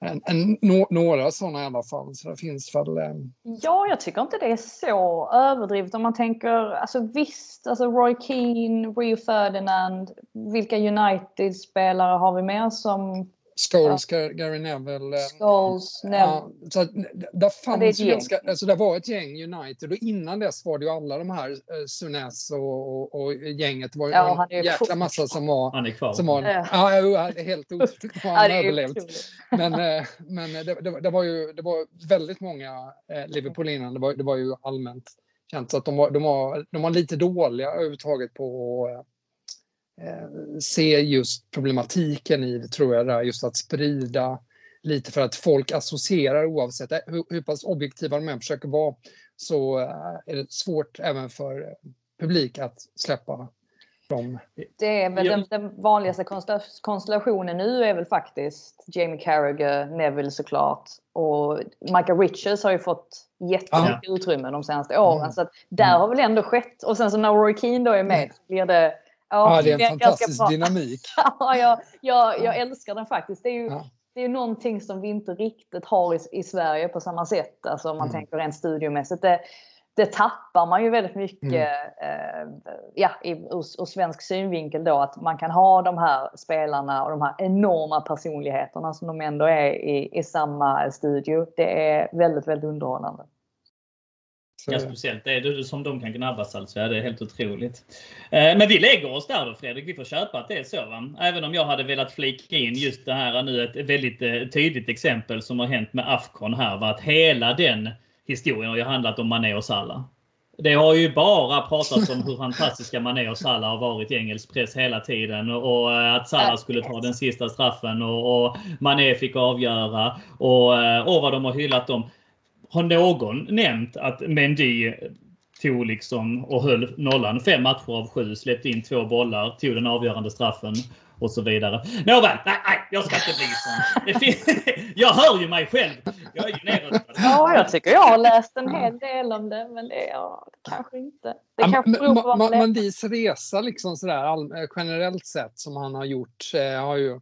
en, en, no, några sådana i alla fall. Så det finns väl... Eh... Ja, jag tycker inte det är så överdrivet om man tänker, alltså visst, alltså Roy Keane, Rio Ferdinand, vilka United-spelare har vi mer som Scholes, ja. Gary Neville. Eh, Scholes, Neville. Ja, så där fanns ja, ganska, alltså det var ett gäng United och innan dess var det ju alla de här eh, Sunes och, och, och, gänget. Det var ju ja, en jäkla massa som var... Han är kvar. Som var, ja, ja helt otroligt han ja, överlevt. Men, eh, men det, det, det, var ju det var väldigt många eh, Liverpool innan. Det var, det var ju allmänt känt att de var, de var, de var lite dåliga överhuvudtaget på Eh, se just problematiken i det, tror jag, där, just att sprida lite för att folk associerar oavsett hur, hur pass objektiva de än försöker vara så eh, är det svårt även för publik att släppa dem. Det är väl den, den vanligaste konstellationen nu är väl faktiskt Jamie Carragher, Neville såklart och Michael Richards har ju fått jättemycket ah. utrymme de senaste åren. Mm. Så att där mm. har väl ändå skett. Och sen så när Roy Keane då är med så blir det Ja, det är en fantastisk dynamik. ja, jag, jag, jag, älskar den faktiskt. Det är ju, ja. det är någonting som vi inte riktigt har i, i Sverige på samma sätt. Alltså om man mm. tänker rent studiomässigt. Det, det tappar man ju väldigt mycket mm. eh, ja, i, ur, ur svensk synvinkel då att man kan ha de här spelarna och de här enorma personligheterna som de ändå är i, i samma studio. Det är väldigt, väldigt underhållande. Ja, speciellt det är det som de kan gnabbas alltså. Ja, det är helt otroligt. Eh, men vi lägger oss där då Fredrik. Vi får köpa att det är så. Va? Även om jag hade velat flika in just det här nu ett väldigt eh, tydligt exempel som har hänt med Afcon här. Va? Att hela den historien har ju handlat om Mané och Salah. Det har ju bara pratats om hur fantastiska Mané och Salah har varit i engelsk press hela tiden och eh, att Salah skulle ta den sista straffen och, och Mané fick avgöra och, eh, och vad de har hyllat dem har någon nämnt att Mendy tog liksom och höll nollan fem matcher av sju, släppte in två bollar, tog den avgörande straffen och så vidare. Nåväl, nej, nej, jag ska inte bli sån. jag hör ju mig själv. Jag är ju nedröstad. Ja, jag tycker jag har läst en hel del om det, men det är ja, kanske inte. Det kanske beror på vad Mandis resa liksom sådär eh, generellt sett som han har gjort eh, har ju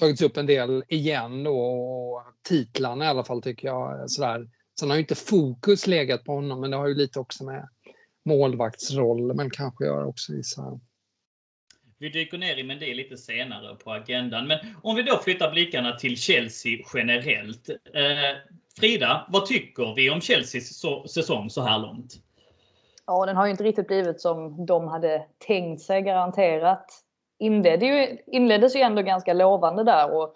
tagits upp en del igen då och titlarna i alla fall tycker jag sådär. Sen har ju inte fokus legat på honom, men det har ju lite också med målvaktsroll, men kanske gör också vissa vi dyker ner i Mendy lite senare på agendan. Men om vi då flyttar blickarna till Chelsea generellt. Eh, Frida, vad tycker vi om Chelseas säsong så här långt? Ja, den har ju inte riktigt blivit som de hade tänkt sig garanterat. Inledde ju, inleddes ju ändå ganska lovande där och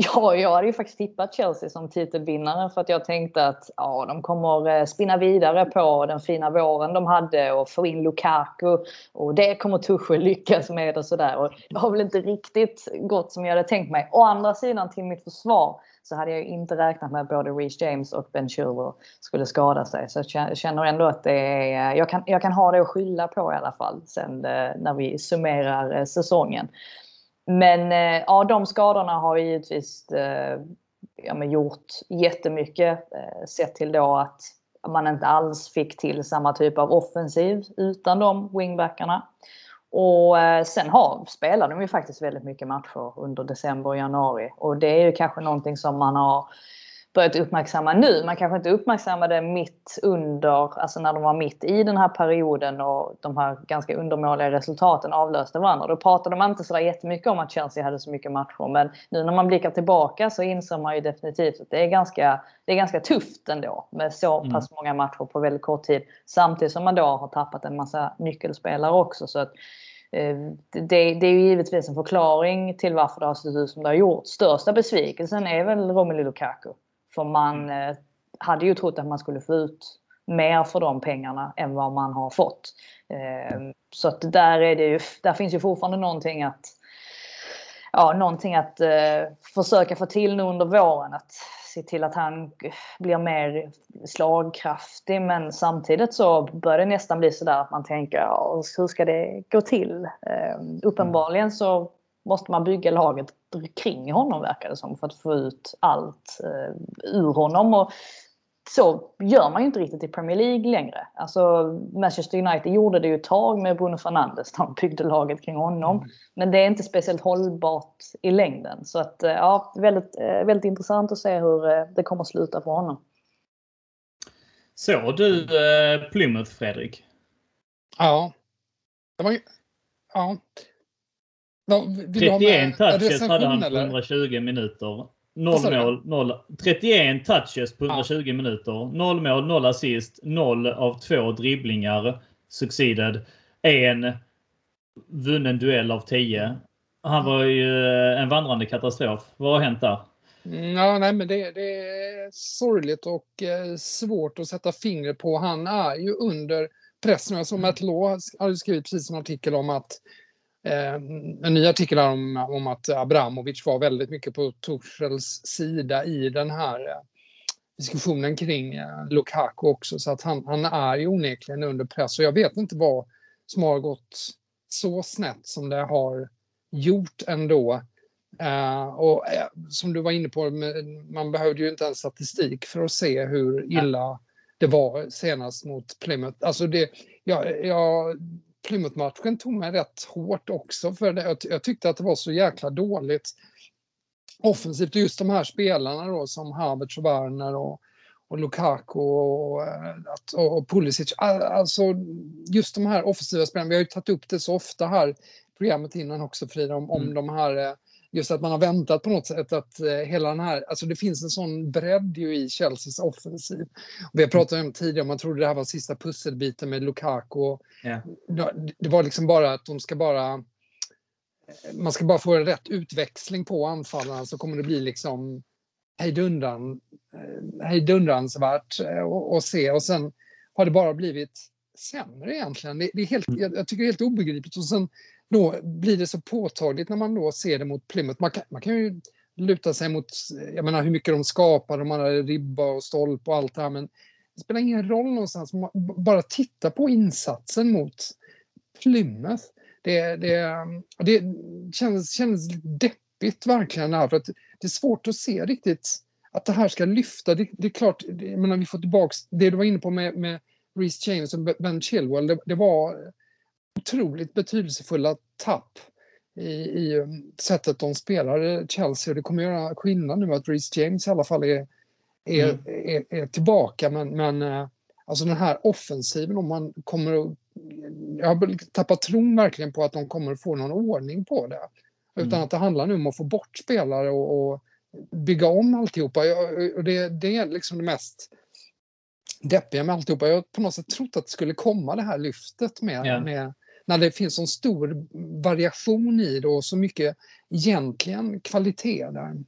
Ja, jag hade ju faktiskt tippat Chelsea som titelvinnare för att jag tänkte att ja, de kommer eh, spinna vidare på den fina våren de hade och få in Lukaku och det kommer Tuchel lyckas med och sådär. det har väl inte riktigt gått som jag hade tänkt mig. Å andra sidan till mitt försvar så hade jag inte räknat med att både Reece James och Ben Chilwell skulle skada sig. Så jag känner ändå att det är, eh, jag, kan, jag kan ha det att skylla på i alla fall sen eh, när vi summerar säsongen. Men eh, ja, de skadorna har givetvis eh, ja, men gjort jättemycket. Eh, sett till då att man inte alls fick till samma typ av offensiv utan de wingbackarna. Och eh, sen har, spelar de ju faktiskt väldigt mycket matcher under december och januari. Och det är ju kanske någonting som man har börjat uppmärksamma nu. Man kanske inte uppmärksammade mitt under, alltså när de var mitt i den här perioden och de här ganska undermåliga resultaten avlöste varandra. Då pratade man inte sådär jättemycket om att Chelsea hade så mycket matcher. Men nu när man blickar tillbaka så inser man ju definitivt att det är ganska, det är ganska tufft ändå med så mm. pass många matcher på väldigt kort tid. Samtidigt som man då har tappat en massa nyckelspelare också. Så att, eh, det, det, är ju givetvis en förklaring till varför det har sett ut som det har gjort. Största besvikelsen är väl Romelu Lukaku. För man mm. eh, hade ju trott att man skulle få ut mer för de pengarna än vad man har fått. Eh, så att där, är det ju, där finns ju fortfarande någonting att ja, någonting att eh, försöka få till nu under våren. Att se till att han blir mer slagkraftig. Men samtidigt så börjar det nästan bli sådär att man tänker, ja, hur ska det gå till? Eh, uppenbarligen så måste man bygga laget kring honom verkar det som för att få ut allt eh, ur honom. Och så gör man ju inte riktigt i Premier League längre. Alltså Manchester United gjorde det ju ett tag med Bruno Fernandes. De byggde laget kring honom. Mm. Men det är inte speciellt hållbart i längden. Så att eh, ja, väldigt, eh, väldigt intressant att se hur eh, det kommer att sluta för honom. Såg du eh, Plymouth, Fredrik? Ja. Det var ju... Ja. 31 touches hade han på 120 minuter. 0 mål, 0, 31 touches på 120 ja. minuter. 0 mål, 0 assist, 0 av 2 dribblingar succeeded. En vunnen duell av 10. Han var ju en vandrande katastrof. Vad har hänt där? Ja, nej, men det, det är sorgligt och eh, svårt att sätta fingret på. Han är ju under press nu. Som Matt Law hade skrivit precis en artikel om att Eh, en ny artikel om, om att Abramovic var väldigt mycket på Tuchels sida i den här eh, diskussionen kring eh, Lukaku också. Så att han, han är ju onekligen under press. Och jag vet inte vad som har gått så snett som det har gjort ändå. Uh, och uh, som du var inne på, man behövde ju inte ens statistik för att se hur illa det var senast mot Plymouth. Alltså det, jag, jag Plymouth-matchen tog mig rätt hårt också för det. Jag, jag, tyckte att det var så jäkla dåligt offensivt. Just de här spelarna då som Havertz och Werner och, och Lukaku och, och, och Pulisic. Alltså just de här offensiva spelarna. Vi har ju tagit upp det så ofta här programmet innan också Frida om, om mm. de här eh, just att man har väntat på något sätt att eh, hela den här, alltså det finns en sån bredd ju i Chelseas offensiv. Och vi har pratat om tidigare, man trodde det här var sista pusselbiten med Lukaku. Yeah. Det var liksom bara att de ska bara, man ska bara få en rätt utväxling på anfallarna så kommer det bli liksom hejdundran, eh, hejdundransvärt att eh, se. Och sen har det bara blivit sämre egentligen. Det, det är helt, mm. jag, jag, tycker det är helt obegripligt. Och sen då blir det så påtagligt när man då ser det mot Plymouth. Man kan, man kan ju luta sig mot, jag menar hur mycket de skapar, de hade ribba och stolp och allt det här, men det spelar ingen roll någonstans. Bara titta på insatsen mot Plymouth. Det, det, mm, det känns, känns deppigt verkligen här, för att det är svårt att se riktigt att det här ska lyfta. Det, det är klart, jag menar, vi får tillbaks det du var inne på med, med Reece James och Ben Chilwell. Det, det var otroligt betydelsefulla tapp i, i um, sättet de spelar Chelsea. Det kommer göra skillnad nu att Reece James i alla fall är, är, mm. är, är, tillbaka. Men, men eh, alltså den här offensiven, om man kommer att... Jag har tappat tron verkligen på att de kommer att få någon ordning på det. Utan mm. att det handlar nu om att få bort spelare och, och bygga om alltihopa. Och det, det är liksom det mest deppiga med alltihopa. Jag har på något sätt trott att det skulle komma det här lyftet med, ja. med när det finns en stor variation i det och så mycket egentligen kvalitet där.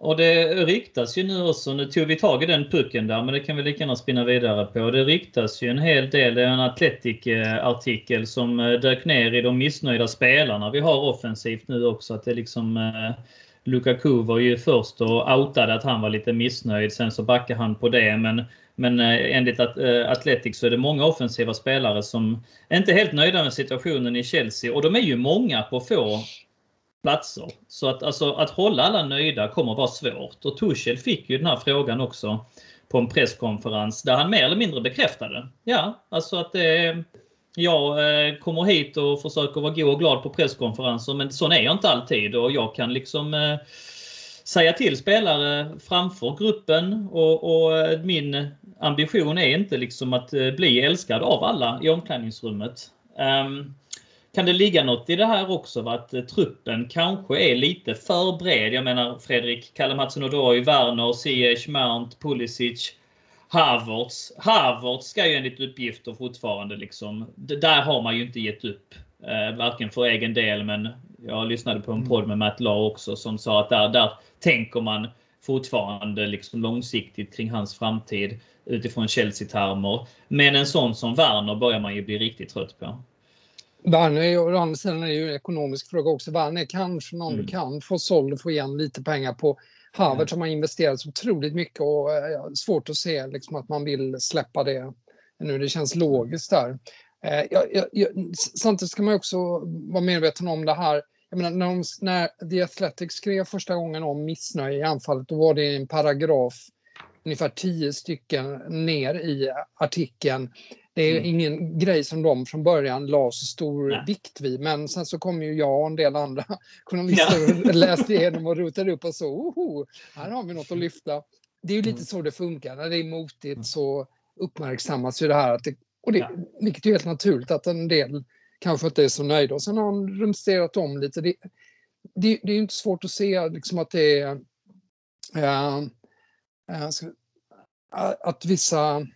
Och det riktas ju nu också, nu tog vi tag i den pucken där, men det kan vi lika gärna spinna vidare på. Det riktas ju en hel del, det är en Atletic-artikel som eh, dök ner i de missnöjda spelarna vi har offensivt nu också. Att det liksom eh, Lukaku var ju först och outade att han var lite missnöjd. Sen så backade han på det. Men, men eh, enligt eh, Athletic så är det många offensiva spelare som inte är helt nöjda med situationen i Chelsea. Och de är ju många på få platser. Så att, alltså, att hålla alla nöjda kommer vara svårt. Och Tuchel fick ju den här frågan också på en presskonferens där han mer eller mindre bekräftade. Ja, alltså att det jag kommer hit och försöker vara god och glad på presskonferenser men sån är jag inte alltid och jag kan liksom eh, säga till spelare framför gruppen och, och, eh, min ambition är inte liksom att eh, bli älskad av alla i omklädningsrummet. Um, kan det ligga något i det här också? Va? Att eh, truppen kanske är lite för bred. Jag menar Fredrik, Kalle Mattsson Odoi, Werner, Ziyech, Mount, Pulisic. Havertz. Havertz ska ju enligt uppgifter fortfarande liksom. Där har man ju inte gett upp. Eh, varken för egen del men jag lyssnade på en mm. podd med Matt Law också som sa att där, där tänker man fortfarande liksom långsiktigt kring hans framtid utifrån Chelsea-termer. Men en sån som Werner börjar man ju bli riktigt trött på. Werner, å andra sidan är det ju en ekonomisk fråga också. Werner är kanske någon mm. kan få såld och få igen lite pengar på. Harvard som har investerat så otroligt mycket och eh, svårt att se liksom, att man vill släppa det nu. Det känns logiskt där. Eh, jag, jag, samtidigt ska man också vara medveten om det här. Jag menar, när, de, när The Athletic skrev första gången om missnöje i anfallet, då var det en paragraf ungefär tio stycken ner i artikeln det är mm. ingen grej som de från början la så stor Nej. vikt vid. Men sen så kom ju jag och en del andra journalister ja. och läste igenom och rotade upp och så, oho, här har vi något att lyfta. Det är ju lite mm. så det funkar. När det är motigt mm. så uppmärksammas ju det här. Att det, och det, ja. Vilket är helt naturligt att en del kanske inte är så nöjda. Och sen har de rumsterat om lite. Det, det, det är inte svårt att se liksom att det är... Äh, äh, att vissa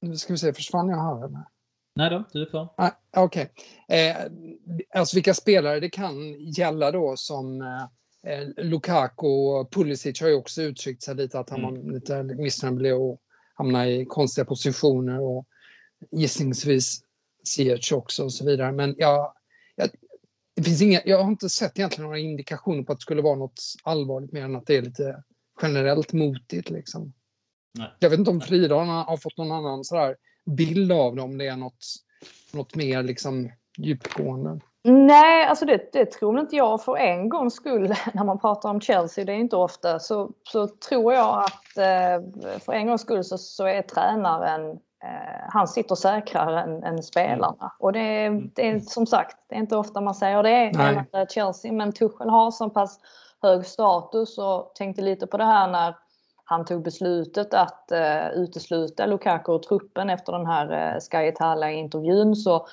nu ska vi se, försvann jag här eller? Nej då, du är kvar. Ah, Okej. Okay. Eh, alltså vilka spelare det kan gälla då som eh, Lukaku och Pulisic har ju också uttryckt sig lite att han mm. var lite missnöjd att hamna i konstiga positioner och gissningsvis Ziyech också och så vidare. Men jag, jag, det finns inga, jag har inte sett egentligen några indikationer på att det skulle vara något allvarligt mer än att det är lite generellt motigt liksom. Nej. Jag vet inte om Frida har fått någon annan sådär bild av det, om det är något, något mer liksom djupgående. Nej, alltså det, det tror inte jag. För en gångs skull, när man pratar om Chelsea, det är inte ofta, så, så tror jag att eh, för en gångs skull så, så är tränaren han sitter säkrare än, än spelarna. Och det är, mm. det är som sagt, det är inte ofta man säger det med Chelsea, men Tuchel har så pass hög status och tänkte lite på det här när han tog beslutet att uh, utesluta Lukaku ur truppen efter den här uh, Sky Italia-intervjun så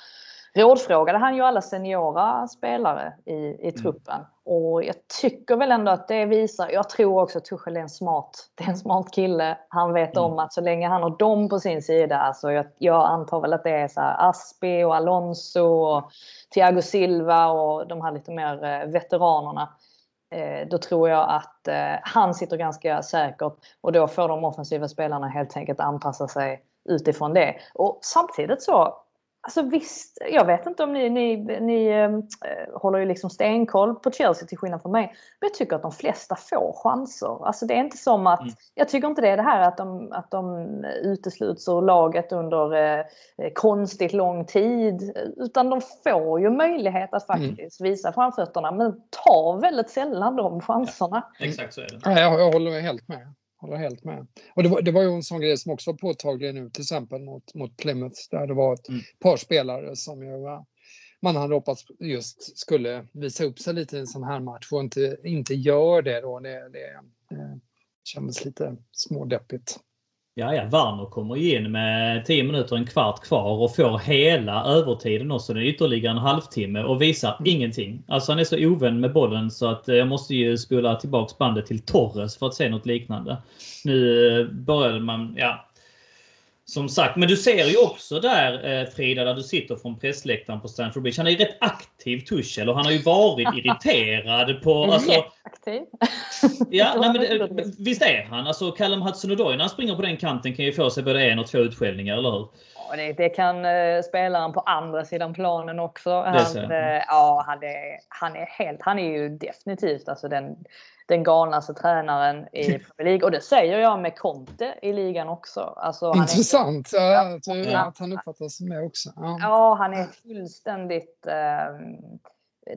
rådfrågade han ju alla seniora spelare i, i mm. truppen. Mm. Och jag tycker väl ändå att det visar, jag tror också att Tuchel är en smart, det är en smart kille. Han vet mm. om att så länge han har dem på sin sida, alltså jag, jag antar väl att det är så Aspi och Alonso och Thiago Silva och de här lite mer uh, veteranerna Eh, då tror jag att eh, han sitter ganska säkert och då får de offensiva spelarna helt enkelt anpassa sig utifrån det. Och samtidigt så, Alltså visst, jag vet inte om ni, ni, ni äh, håller ju liksom stenkoll på Chelsea till skillnad från mig. Men jag tycker att de flesta får chanser. Alltså det är inte som att, mm. jag tycker inte det är det här att de, att de utesluts ur laget under äh, konstigt lång tid. Utan de får ju möjlighet att mm. faktiskt mm. visa framfötterna men tar väldigt sällan de chanserna. Ja, exakt så är det. Ja, jag, jag håller helt med håller helt med. Och det var, det var ju en sån grej som också var påtaglig nu, till exempel mot, mot Plymouth, där det var ett mm. par spelare som ju, man hade hoppats just skulle visa upp sig lite i en sån här match och inte, inte gör det då. Det, det, det kändes lite smådeppigt. Ja, ja, Warner kommer in med 10 minuter, en kvart kvar och får hela övertiden också. Det är ytterligare en halvtimme och visar mm. ingenting. Alltså han är så ovän med bollen så att jag måste ju spola tillbaks bandet till Torres för att se något liknande. Nu började man, ja, som sagt, men du ser ju också där eh, Frida, där du sitter från pressläktaren på Stanford Bridge. Han är ju rätt aktiv Tuchel och han har ju varit irriterad på... Alltså, aktiv? ja, nej, men, visst är han? Alltså Callum Hudson-Odoi när han springer på den kanten kan ju få sig både en och två utskällningar, eller hur? Det, det kan uh, spelaren på andra sidan planen också. Han, uh, ja, han är, han är helt, han är ju definitivt alltså den den galnaste tränaren i Premier League. Och det säger jag med Conte i ligan också. Alltså, Intressant är, ja, ja, att han uppfattas med också. Ja. ja, han är fullständigt... Eh,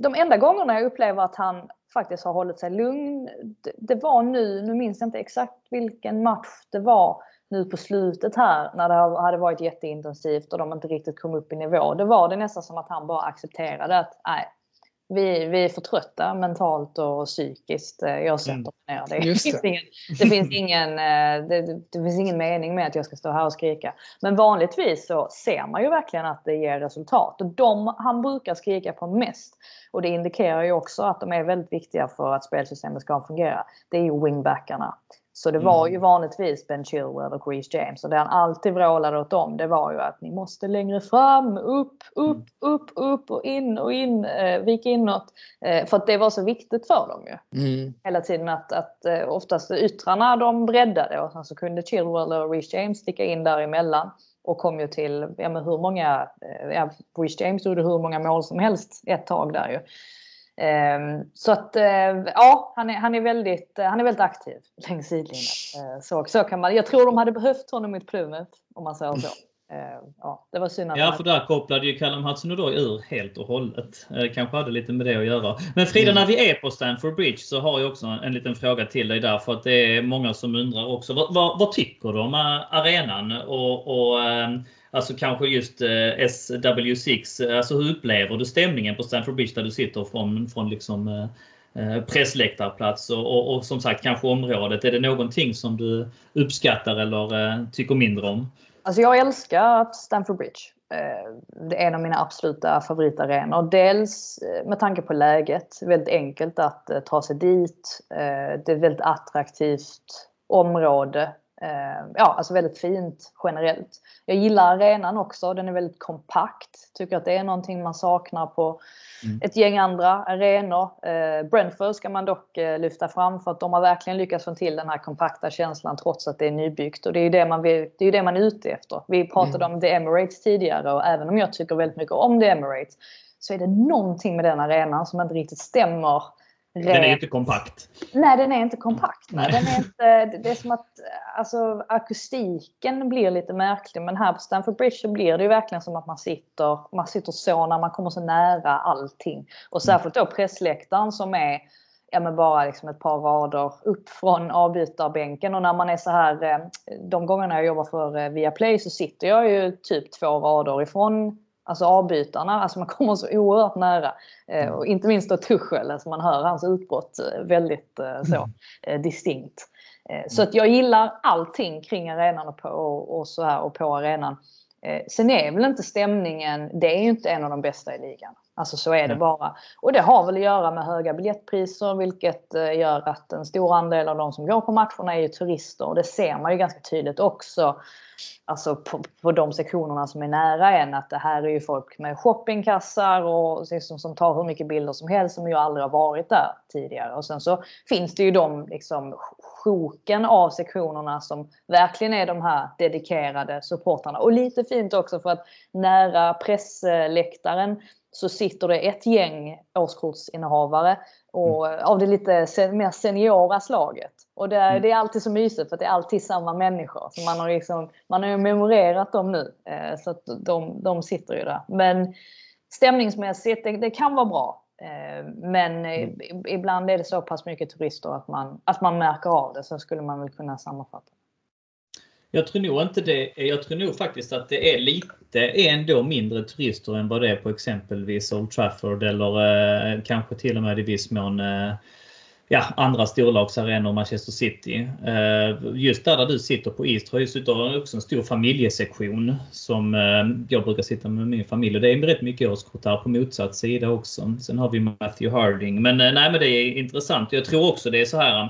de enda gångerna jag upplever att han faktiskt har hållit sig lugn, det, det var nu, nu minns jag inte exakt vilken match det var, nu på slutet här när det hade varit jätteintensivt och de inte riktigt kom upp i nivå. Det var det nästan som att han bara accepterade att nej, vi, vi är för trötta mentalt och psykiskt. Eh, jag sätter mig ner. Det, det. Finns ingen, det, finns ingen, eh, det, det, finns ingen mening med att jag ska stå här och skrika. Men vanligtvis så ser man ju verkligen att det ger resultat. Och de han brukar skrika på mest, och det indikerar ju också att de är väldigt viktiga för att spelsystemet ska fungera, det är ju wingbackarna. Så det var ju mm. vanligtvis Ben Chilwell och Reece James och det han alltid vrålade åt dem det var ju att ni måste längre fram, upp, upp, mm. upp, upp och in och in, eh, vik inåt. Eh, för att det var så viktigt för dem ju. Mm. Hela tiden att, att eh, oftast yttrarna de breddade och sen så kunde Chilwell och Reece James sticka in däremellan och kom ju till, ja men hur många, eh, ja, Reece James gjorde hur många mål som helst ett tag där ju. Ehm, så att eh, ja, han är, han är, väldigt, eh, han är väldigt aktiv längs sidlinjen. Eh, så, så kan man, jag tror de hade behövt honom i Plymouth om man säger så. Ehm, ja, det var synd Ja, för där kopplade ju Callum Hudson-Odoi ur helt och hållet. Kanske hade lite med det att göra. Men Frida, mm. när vi är på Stanford Bridge så har jag också en liten fråga till dig där. För att det är många som undrar också. Vad, vad, vad tycker du om arenan? Och, och ehm, Alltså kanske just eh, SW6. Alltså hur upplever du stämningen på Stamford Bridge där du sitter från, från liksom eh, eh, pressläktarplats och, och, och, som sagt kanske området. Är det någonting som du uppskattar eller eh, tycker mindre om? Alltså jag älskar Stamford Bridge. Eh, det är en av mina absoluta favoritarenor. Dels med tanke på läget. Väldigt enkelt att ta sig dit. Det är ett väldigt attraktivt område. Ja, alltså väldigt fint generellt. Jag gillar arenan också. Den är väldigt kompakt. Tycker att det är någonting man saknar på mm. ett gäng andra arenor. Eh, Brentford ska man dock eh, lyfta fram för att de har verkligen lyckats få till den här kompakta känslan trots att det är nybyggt. Och det är ju det man, vill, det är det man är ute efter. Vi pratade mm. om The Emirates tidigare och även om jag tycker väldigt mycket om The Emirates så är det någonting med den arenan som inte riktigt stämmer den är inte kompakt. Nej, den är inte kompakt. Nej. Den är inte, det är som att alltså, akustiken blir lite märklig. Men här på Stamford Bridge så blir det ju verkligen som att man sitter, man sitter så när man kommer så nära allting. Och särskilt då pressläktaren som är ja, men bara liksom ett par rader upp från avbytarbänken. Och när man är så här, eh, de gångerna jag jobbar för eh, Viaplay så sitter jag ju typ två rader ifrån Alltså avbytarna, alltså man kommer så oerhört nära. Eh, och inte minst då Tuchel, alltså man hör hans utbrott eh, väldigt eh, så mm. distinkt. Så att jag gillar allting kring arenan och, på, och, så här och på arenan. Sen är väl inte stämningen, det är ju inte en av de bästa i ligan. Alltså så är det bara. Och det har väl att göra med höga biljettpriser vilket eh, gör att en stor andel av de som går på matcherna är ju turister. Och det ser man ju ganska tydligt också alltså på, på de sektionerna som är nära en. Att det här är ju folk med shoppingkassar och liksom, som tar hur mycket bilder som helst som ju aldrig har varit där tidigare. Och sen så finns det ju de liksom sjoken av sektionerna som verkligen är de här dedikerade supportrarna. Och lite fint också för att nära pressläktaren så sitter det ett gäng årskortsinnehavare och av det lite sen- mer seniora slaget. Och det är, Mm. det är alltid så mysigt för det är alltid samma människor. Så man har liksom, man har ju memorerat dem nu. Eh, så att de, de sitter ju där. Men stämningsmässigt, det, det kan vara bra. Eh, men i- ibland är det så pass mycket turister att man, att man märker av det. Så skulle man väl kunna sammanfatta. Jag tror nog inte det. Jag tror nog faktiskt att det är lite ändå mindre turister än vad det är på exempelvis Old Trafford eller eh, kanske till och med i viss mån eh, ja, andra storlagsarenor, Manchester City. Eh, just där, där du sitter på East har ju också en stor familjesektion som eh, jag brukar sitta med min familj. Och det är rätt mycket årskort där på motsatt sida också. Sen har vi Matthew Harding. Men eh, nej, men det är intressant. Jag tror också det är så här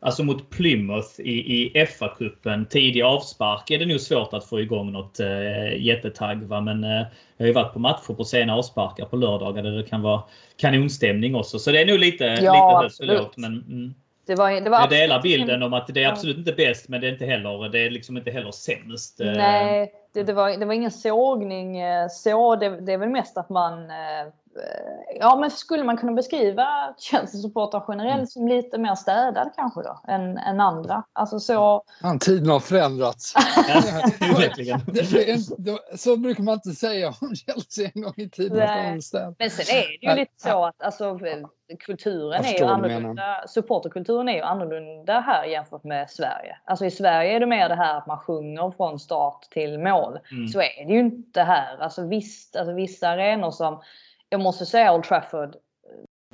Alltså mot Plymouth i, i FA-cupen, tidig avspark, är det nog svårt att få igång något eh, jättetagg. Va? Men eh, jag har ju varit på matcher på sena avsparkar på lördagar där det kan vara kanonstämning också. Så det är nog lite, Ja, lite högt. Men, mm. Det var, det var Jag delar bilden om att det är absolut inte bäst, men det är inte heller, det är liksom inte heller sämst. Eh, Nej, det, det, var, det var ingen sågning eh, så. Det, det är väl mest att man... eh, Ja, men skulle man kunna beskriva Chelsea-supportrar generellt Mm. som lite mer städad kanske då? Än, än andra. Alltså så... Ja, tiden har förändrats. Verkligen. Det, det är, det, så brukar man inte säga om Chelsea en gång i tiden. Nej. Men sen är det ju Nej, lite så att alltså, kulturen är ju annorlunda. Supporterkulturen är ju annorlunda här jämfört med Sverige. Alltså i Sverige är det mer det här att man sjunger från start till mål. Mm. Så är det ju inte här. Alltså visst, alltså vissa arenor som, jag måste säga Old Trafford,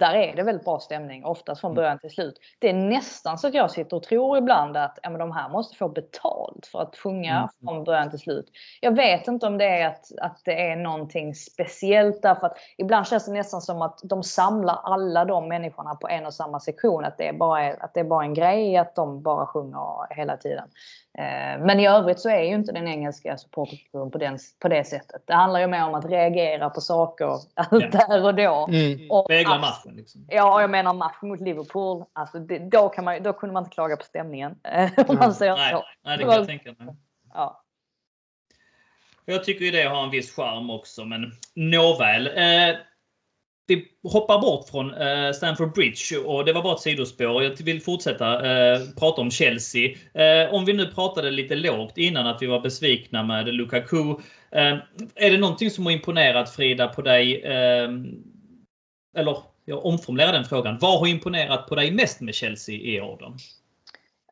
där är det väldigt bra stämning, oftast från början till slut. Det är nästan så att jag sitter och tror ibland att ja, men de här måste få betalt för att sjunga Mm. från början till slut. Jag vet inte om det är att, att det är någonting speciellt därför att ibland känns det nästan som att de samlar alla de människorna på en och samma sektion. Att det är bara, är- att det är bara en grej att de bara sjunger hela tiden. Eh, Men i övrigt så är ju inte den engelska supporterkulturen på, den, på det sättet. Det handlar ju mer om att reagera på saker där och då. Mm. Och Spegla matchen. Liksom. Ja, jag menar matchen mot Liverpool. Alltså det, då, kan man, då kunde man inte klaga på stämningen. Om man säger Nej, så. nej, det kan jag tänka mig. Ja. Jag tycker ju det har en viss charm också, men nåväl. Eh, vi hoppar bort från eh, Stamford Bridge och det var bara ett sidospår. Jag vill fortsätta eh, prata om Chelsea. Eh, om vi nu pratade lite lågt innan att vi var besvikna med Lukaku. Eh, är det någonting som har imponerat Frida på dig? Eh, eller jag omformulerar den frågan. Vad har imponerat på dig mest med Chelsea i år då?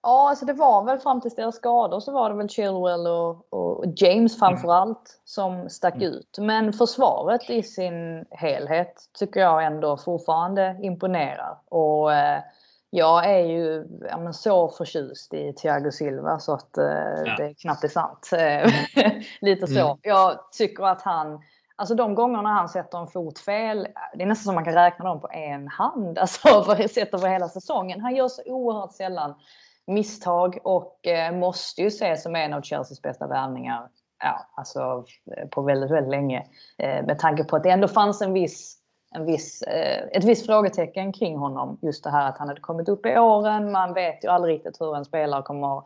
ja, alltså det var väl fram till deras skador så var det väl Chilwell och, och James framförallt som stack Mm. ut. Men försvaret i sin helhet tycker jag ändå fortfarande imponerar. Och eh, jag är ju ja, så förtjust i Thiago Silva så att eh, det är knappt är sant. Eh, Lite så. Mm. Jag tycker att han Alltså de gångerna han sätter en fot fel, det är nästan som man kan räkna dem på en hand. Alltså för sett över hela säsongen. Han gör så oerhört sällan misstag och eh, måste ju ses som en av Chelseas bästa värvningar. Ja, alltså eh, på väldigt, väldigt länge. Eh, med tanke på att det ändå fanns en viss, en viss, eh, ett visst frågetecken kring honom. Just det här att han hade kommit upp i åren. Man vet ju aldrig riktigt hur en spelare kommer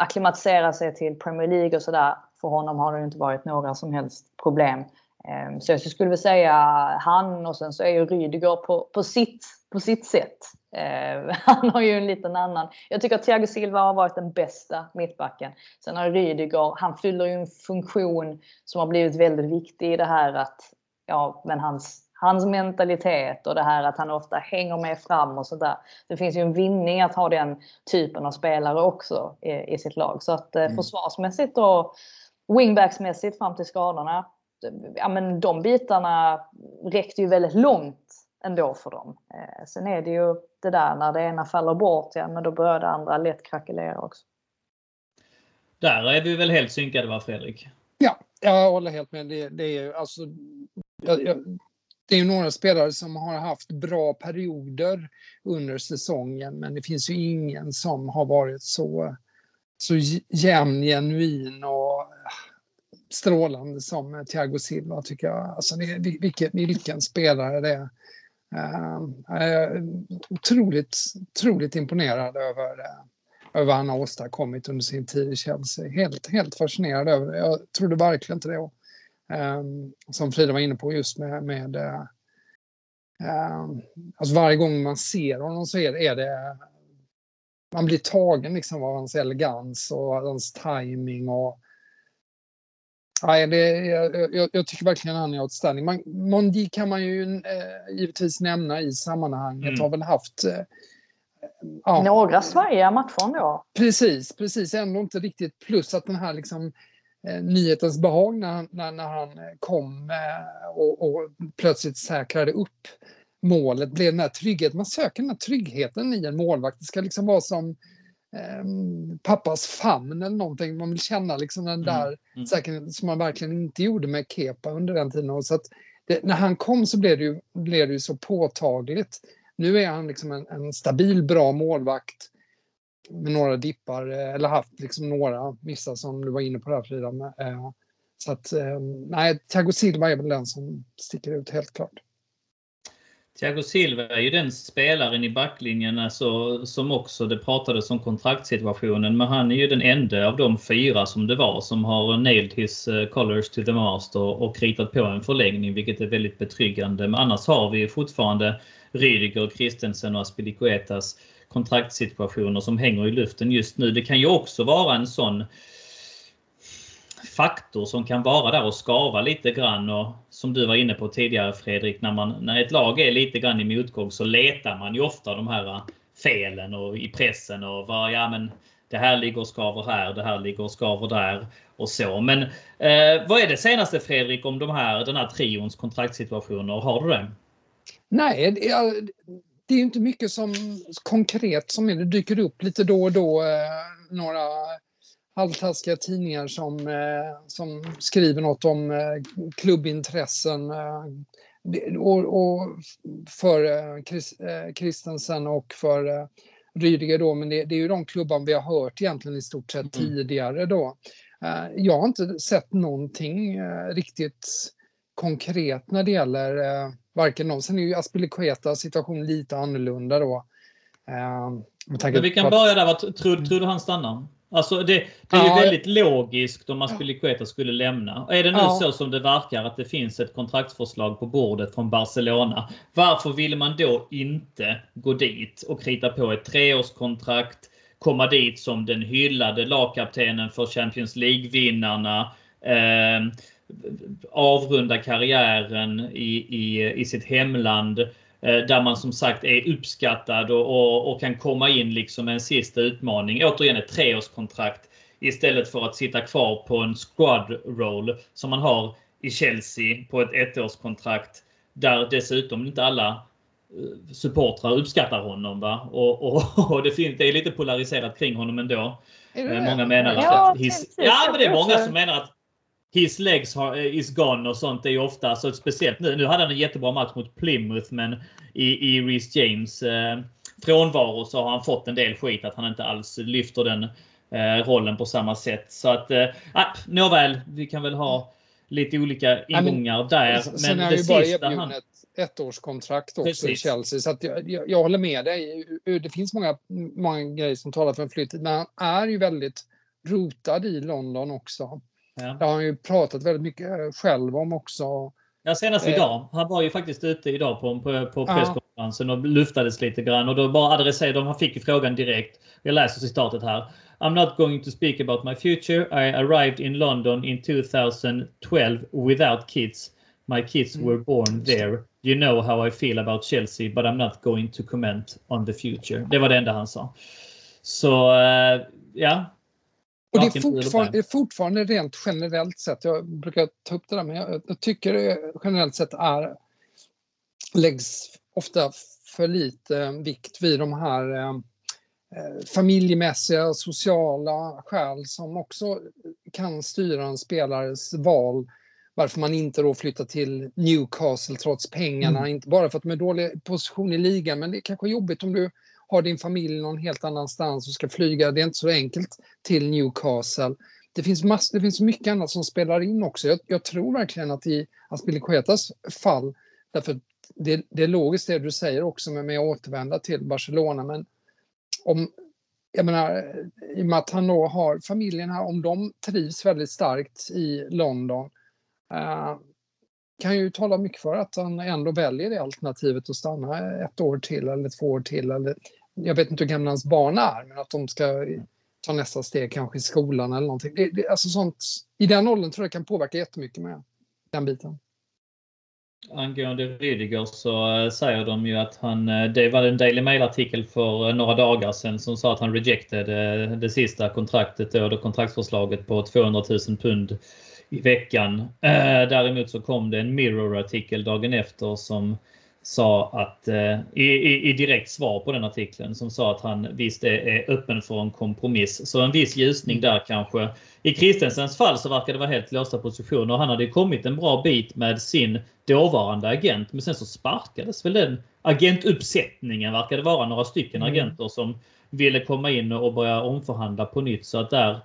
acklimatisera sig till Premier League och sådär. För honom har det ju inte varit några som helst problem. Eh, Så jag skulle väl säga han och sen så är ju Rydiger på, på, sitt, på sitt sätt. Eh, han har ju en liten annan. Jag tycker att Thiago Silva har varit den bästa mittbacken. Sen har Rydiger, han fyller ju en funktion som har blivit väldigt viktig i det här att, ja men hans, hans mentalitet och det här att han ofta hänger med fram och sådär. Det finns ju en vinning att ha den typen av spelare också i, i sitt lag. Så att eh, Mm. försvarsmässigt och wingbacksmässigt fram till skadorna ja, men de bitarna räckte ju väldigt långt ändå för dem. Eh, sen är det ju det där när det ena faller bort, ja men då börjar det andra lätt krackelera också. Där är vi väl helt synkade va Fredrik? Ja, jag håller helt med. Det, det är ju alltså... Jag, jag, det är några spelare som har haft bra perioder under säsongen, men det finns ju ingen som har varit så, så jämn, genuin och strålande som Thiago Silva tycker jag. Alltså vilken, vilken spelare det är. Ehm, jag är otroligt, otroligt imponerad över, eh, över vad han har åstadkommit under sin tid i Chelsea. Helt, helt fascinerad över det. Jag trodde verkligen inte det. Ehm, som Frida var inne på just med, med eh, ehm, alltså varje gång man ser honom så är det, är det man blir tagen liksom av hans elegans och hans timing och Nej, det, jag, jag, jag, tycker verkligen han är outstanding. Mondi kan man ju eh, givetvis nämna i sammanhanget. Mm. Har väl haft... Eh, ja. Några svajiga matcher ändå. Precis, precis. Ändå inte riktigt. Plus att den här liksom, eh, nyhetens behag när, när, när han kom eh, och, och, plötsligt säkrade upp målet blev den här tryggheten. Man söker den här tryggheten i en målvakt. Det ska liksom vara som eh, pappas famn eller någonting. Man vill känna liksom den mm, där mm. Mm. säkerheten som man verkligen inte gjorde med Kepa under den tiden. Och så att det, när han kom så blev det ju, blev det ju så påtagligt. Nu är han liksom en, en stabil, bra målvakt med några dippar, eh, eller haft liksom några missar som du var inne på där Frida. Eh, så att, eh, nej, Thiago Silva är väl den som sticker ut helt klart. Thiago Silva är ju den spelaren i backlinjen alltså, som också det pratades om kontraktsituationen. Men han är ju den enda av de fyra som det var som har nailed his eh, colors to the master och ritat på en förlängning vilket är väldigt betryggande. Men annars har vi fortfarande Rydiger, Christensen och Aspilicuetas kontraktssituationer som hänger i luften just nu. Det kan ju också vara en sån faktor som kan vara där och skava lite grann. Och som du var inne på tidigare Fredrik, när, man, när ett lag är lite grann i motgång så letar man ju ofta de här eh, felen och i pressen och var, ja men det här ligger och skaver här, det här ligger och skaver där och så. Men eh, vad är det senaste Fredrik om de här, den här trions kontraktssituationer? Har du det? Nej, det är, det är inte mycket som konkret som är, det dyker upp lite då och då eh, några halvtaskiga tidningar som, eh, som skriver något om eh, klubbintressen eh, och, och för Kristensen och för Rydiger då, men det, det, är ju de klubbar vi har hört egentligen i stort sett mm. tidigare då. Jag har inte sett någonting riktigt konkret när det gäller varken dem. Sen är ju Aspilicueta situation lite annorlunda då. Men vi kan börja där. Tror, tror du han stannar? Alltså det, det är ja. ju väldigt logiskt om Aspilicueta skulle lämna. Är det nu ja. så som det verkar att det finns ett kontraktsförslag på bordet från Barcelona. Varför vill man då inte gå dit och krita på ett treårskontrakt? Komma dit som den hyllade lagkaptenen för Champions League-vinnarna. Eh, avrunda karriären i, i, i sitt hemland. Eh, där man som sagt är uppskattad och, och, och, kan komma in liksom med en sista utmaning. Återigen ett treårskontrakt istället för att sitta kvar på en squad roll som man har i Chelsea på ett ettårskontrakt. Där dessutom inte alla eh, supportrar uppskattar honom. Va? Och, och, och det, finns, det är lite polariserat kring honom ändå. Många menar att... Ja, his, ja men det är många som menar att His legs is gone och sånt är ju ofta så speciellt nu. Nu hade han en jättebra match mot Plymouth men i, i Reece James eh, frånvaro så har han fått en del skit att han inte alls lyfter den eh, rollen på samma sätt. Så att, eh, nåväl, vi kan väl ha lite olika ingångar men, där. Men sen är det ju bara erbjuden han... ett ettårskontrakt också Precis. i Chelsea. Så att jag, jag, jag, håller med dig. Det finns många, många grejer som talar för en flytt. Men han är ju väldigt rotad i London också. Ja. Det har han ju pratat väldigt mycket eh, själv om också. Ja, senast eh. idag. Han var ju faktiskt ute idag på, på, på presskonferensen och luftades lite grann och då bara adresserade Han fick ju frågan direkt. Jag läser citatet här. I'm not going to speak about my future. I arrived in London in 2012 without kids. My kids mm. were born there. You know how I feel about Chelsea, but I'm not going to comment on the future. Det var det enda han sa. Så uh, ja, och det är, fortfarande, det är fortfarande rent generellt sett, jag brukar ta upp det där, men jag, jag tycker det generellt sett är läggs ofta för lite vikt vid de här eh, eh, familjemässiga, sociala skäl som också kan styra en spelares val varför man inte då flyttar till Newcastle trots pengarna. Mm. Inte bara för att de är dålig position i ligan, men det är kanske jobbigt om du har din familj någon helt annanstans och ska flyga. Det är inte så enkelt till Newcastle. Det finns, mass, det finns mycket annat som spelar in också. Jag, jag tror verkligen att i Aspilicuetas fall, därför det, det, är logiskt det du säger också med, med att återvända till Barcelona, men om, jag menar, i och med att han då har familjen här, om de trivs väldigt starkt i London, eh, kan ju tala mycket för att han ändå väljer det alternativet att stanna ett år till eller två år till. Eller, jag vet inte hur gamla hans barn är, men att de ska ta nästa steg kanske i skolan eller någonting. Det, det, alltså sånt, I den åldern tror jag det kan påverka jättemycket med den biten. Angående Rydiger så eh, säger de ju att han, eh, det var en Daily Mail-artikel för eh, några dagar sedan som sa att han rejectade det sista kontraktet då, det kontraktsförslaget på 200 000 pund i veckan. Däremot så kom det en Mirror-artikel dagen efter som sa att eh, i, i, direkt svar på den artikeln som sa att han visst är, öppen för en kompromiss. Så en viss ljusning där kanske. I Kristensens fall så verkar det vara helt låsta positioner. Han hade kommit en bra bit med sin dåvarande agent men sen så sparkades väl den agentuppsättningen verkar det vara några stycken mm. agenter som ville komma in och börja omförhandla på nytt så att där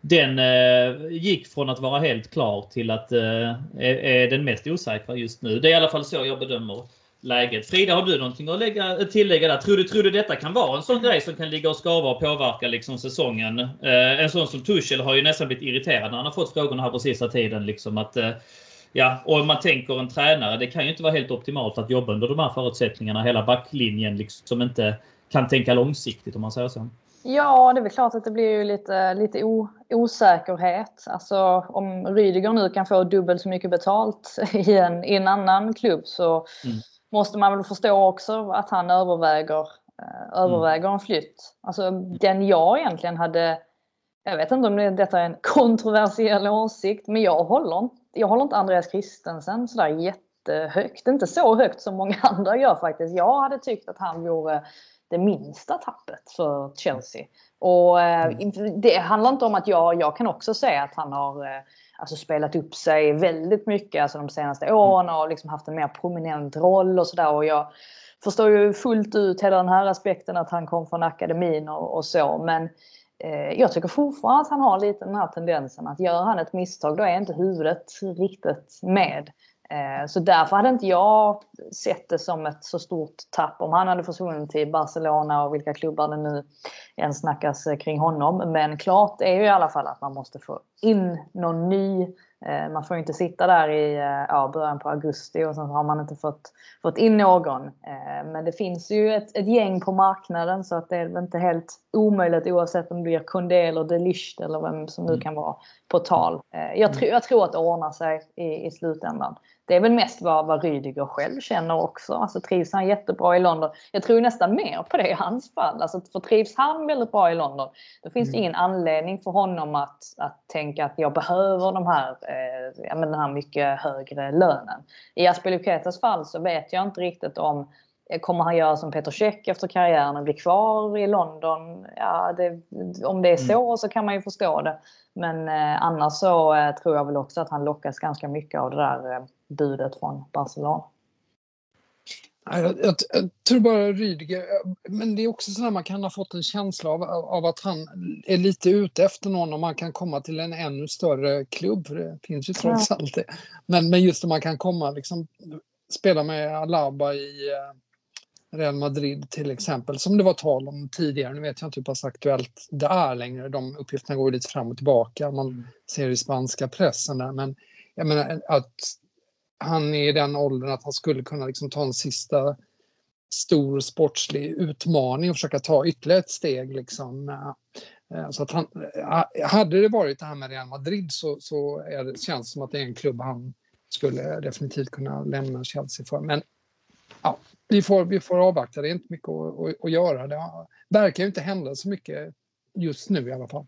den eh, gick från att vara helt klar till att eh, är, är den mest osäkra just nu. Det är i alla fall så jag bedömer läget. Frida, har du någonting att lägga, tillägga där? Tror du, tror du detta kan vara en sån grej som kan ligga och skava och påverka liksom säsongen? Eh, en sån som Tuchel har ju nästan blivit irriterad när han har fått frågorna här på sista tiden. Liksom att, eh, ja, och man tänker en tränare, det kan ju inte vara helt optimalt att jobba under de här förutsättningarna. Hela backlinjen liksom inte kan tänka långsiktigt om man säger så. Ja, det är väl klart att det blir ju lite, lite o, osäkerhet. Alltså om Rydiger nu kan få dubbelt så mycket betalt i en, i en annan klubb så mm måste man väl förstå också att han överväger, eh, överväger en flytt. Alltså den jag egentligen hade, jag vet inte om det, detta är en kontroversiell åsikt, men jag håller, jag håller inte Andreas Christensen sådär jättehögt. Inte så högt som många andra gör faktiskt. Jag hade tyckt att han vore det minsta tappet för Chelsea. Och eh, mm. det handlar inte om att jag, jag kan också säga att han har eh, alltså spelat upp sig väldigt mycket alltså de senaste mm. åren och liksom haft en mer prominent roll och sådär. Och jag förstår ju fullt ut hela den här aspekten att han kom från akademin och, och så. Men eh, jag tycker fortfarande att han har lite den här tendensen att gör han ett misstag då är inte huvudet riktigt med. Eh, så därför hade inte jag sett det som ett så stort tapp om han hade försvunnit till Barcelona och vilka klubbar det nu än snackas kring honom. Men klart är ju i alla fall att man måste få in någon ny. Eh, man får inte sitta där i eh, ja, början på augusti och sen har man inte fått, fått in någon. Men det finns ju ett, ett gäng på marknaden så att det är väl inte helt omöjligt oavsett om det blir Kunde eller Delicht eller vem som nu mm. kan vara på tal. Jag, tr jag tror att det ordnar sig i, i slutändan det är väl mest vad, vad Rydiger själv känner också. Alltså trivs han jättebra i London? Jag tror nästan mer på det i hans fall. Alltså för trivs han väldigt bra i London, då finns mm. det ingen anledning för honom att, att tänka att jag behöver de här, eh, den här mycket högre lönen. I Aspelikuetas fall så vet jag inte riktigt om Kommer han göra som Peter Käck efter karriären och bli kvar i London? Ja, det, om det är så mm. så kan man ju förstå det. Men eh, annars så eh, tror jag väl också att han lockas ganska mycket av det där eh, budet från Barcelona. Jag, jag, jag, tror bara Rydiger, men det är också så att man kan ha fått en känsla av, av att han är lite ute efter någon om man kan komma till en ännu större klubb, för det finns ju trots ja. allt det. Men, men just om man kan komma, liksom, spela med Alaba i eh, Real Madrid till exempel, som det var tal om tidigare. Nu vet jag inte hur pass aktuellt det är längre. De uppgifterna går lite fram och tillbaka. Man mm. ser i spanska pressen där. Men jag menar att han är i den åldern att han skulle kunna liksom ta en sista stor sportslig utmaning och försöka ta ytterligare ett steg. Liksom. Eh, så att han, eh, hade det varit det här med Real Madrid så, så är det, känns det som att det är en klubb han skulle definitivt kunna lämna Chelsea för. Men ja, vi, får, vi får avvakta, det är inte mycket att, att, att göra. Det verkar inte hända så mycket just nu i alla fall.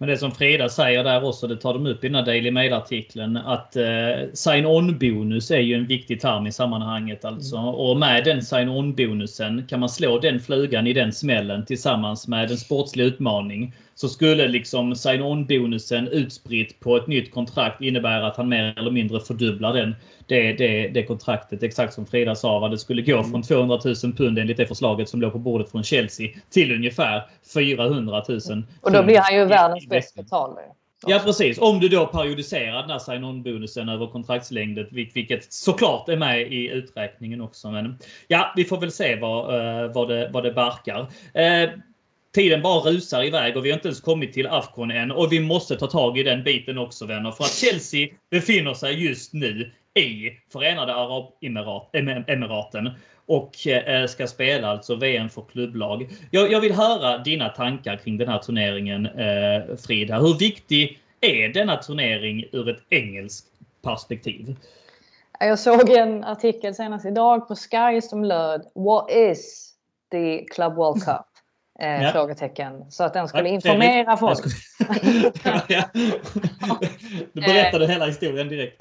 Men det som Frida säger där också, det tar de upp i den här Daily Mail-artikeln, att eh, sign-on-bonus är ju en viktig term i sammanhanget. Alltså. Mm. Och med den sign-on-bonusen kan man slå den flugan i den smällen tillsammans med en sportslig utmaning så skulle liksom sign-on-bonusen utspritt på ett nytt kontrakt innebära att han mer eller mindre fördubblar den, det, det, det kontraktet. Exakt som Frida sa, vad det skulle gå från 200 000 pund enligt det förslaget som låg på bordet från Chelsea till ungefär 400 000. Och då blir han ju världens bäst betalare. Ja precis. Om du då periodiserar den här sign-on-bonusen över kontraktslängden, vilket såklart är med i uträkningen också. Men ja, vi får väl se vad, uh, vad, det, vad det barkar. Tiden bara rusar iväg och vi har inte ens kommit till Afcon än. Och vi måste ta tag i den biten också vänner. För att Chelsea befinner sig just nu i Förenade Arabemiraten och eh, ska spela alltså VM för klubblag. Jag, jag, vill höra dina tankar kring den här turneringen eh, Frida. Hur viktig är denna turnering ur ett engelskt perspektiv? Jag såg en artikel senast idag på Sky som löd What is the Club World Cup? Eh, ja. Frågetecken. Så att den skulle informera folk. ja. Du berättade hela historien direkt.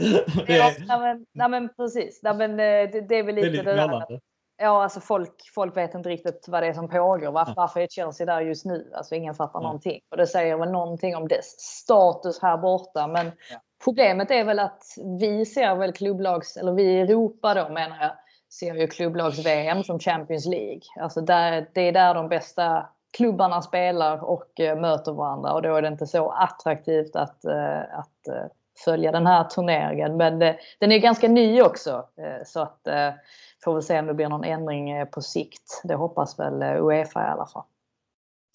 ja, nej, men, nej, men precis. Nej, men, det, det är väl lite det där. Ja, alltså folk, folk vet inte riktigt vad det är som pågår. Varför, varför är Chelsea där just nu? Alltså ingen fattar ja. någonting. Och det säger väl någonting om dess status här borta. Men ja. problemet är väl att vi ser väl klubblags, eller vi i Europa då menar jag, ser ju klubblags-VM som Champions League. Alltså där, det är där de bästa klubbarna spelar och uh, möter varandra och då är det inte så attraktivt att, uh, att uh, följa den här turneringen. Men den är ganska ny också så att Får väl se om det blir någon ändring eh, på sikt. Det hoppas väl eh, Uefa i alla fall.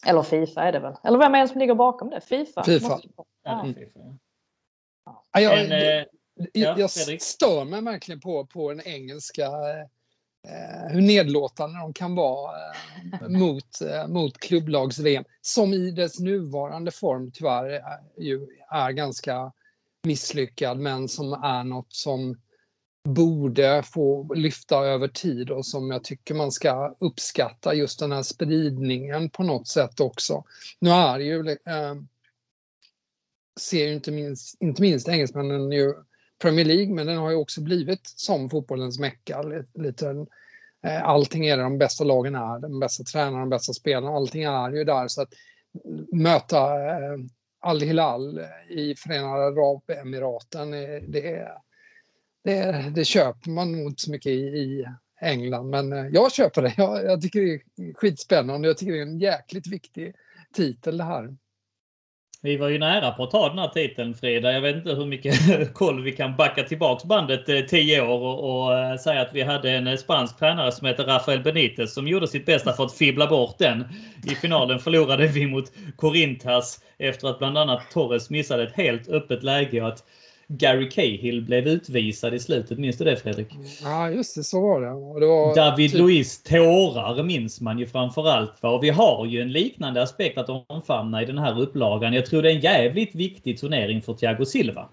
Eller Fifa är det väl? Eller vem är det som ligger bakom det? Fifa? Fifa. Ja. Mm. Ja, jag, en, jag, jag, stör mig verkligen på, på den engelska eh, hur nedlåtande de kan vara eh, mot, eh, mot klubblags-VM som i dess nuvarande form tyvärr är, ju är ganska misslyckad men som är något som borde få lyfta över tid och som jag tycker man ska uppskatta just den här spridningen på något sätt också. Nu är ju, eh, ser ju inte minst, inte minst engelsmännen ju Premier League, men den har ju också blivit som fotbollens mecka. Lite, eh, allting är det de bästa lagen är, de bästa tränarna, de bästa spelarna, allting är ju där. Så att möta eh, Al-Hilal i Förenade Arabemiraten, eh, det det, det köper man nog inte så mycket i, i England. Men jag köper det. Jag, jag, tycker det är skitspännande. Jag tycker det är en jäkligt viktig titel det här. Vi var ju nära på att ta den här titeln Frida. Jag vet inte hur mycket koll vi kan backa tillbaks bandet eh, 10 år och, och eh, säga att vi hade en eh, spansk tränare som heter Rafael Benitez som gjorde sitt bästa för att fibbla bort den. I finalen förlorade vi mot Corinthas efter att bland annat Torres missade ett helt öppet läge och att Gary Cahill blev utvisad i slutet. Minns du det Fredrik? Ja, just det. Så var det. det var David typ... Luiz tårar minns man ju framförallt. Och vi har ju en liknande aspekt att omfamna i den här upplagan. Jag tror det är en jävligt viktig turnering för Thiago Silva.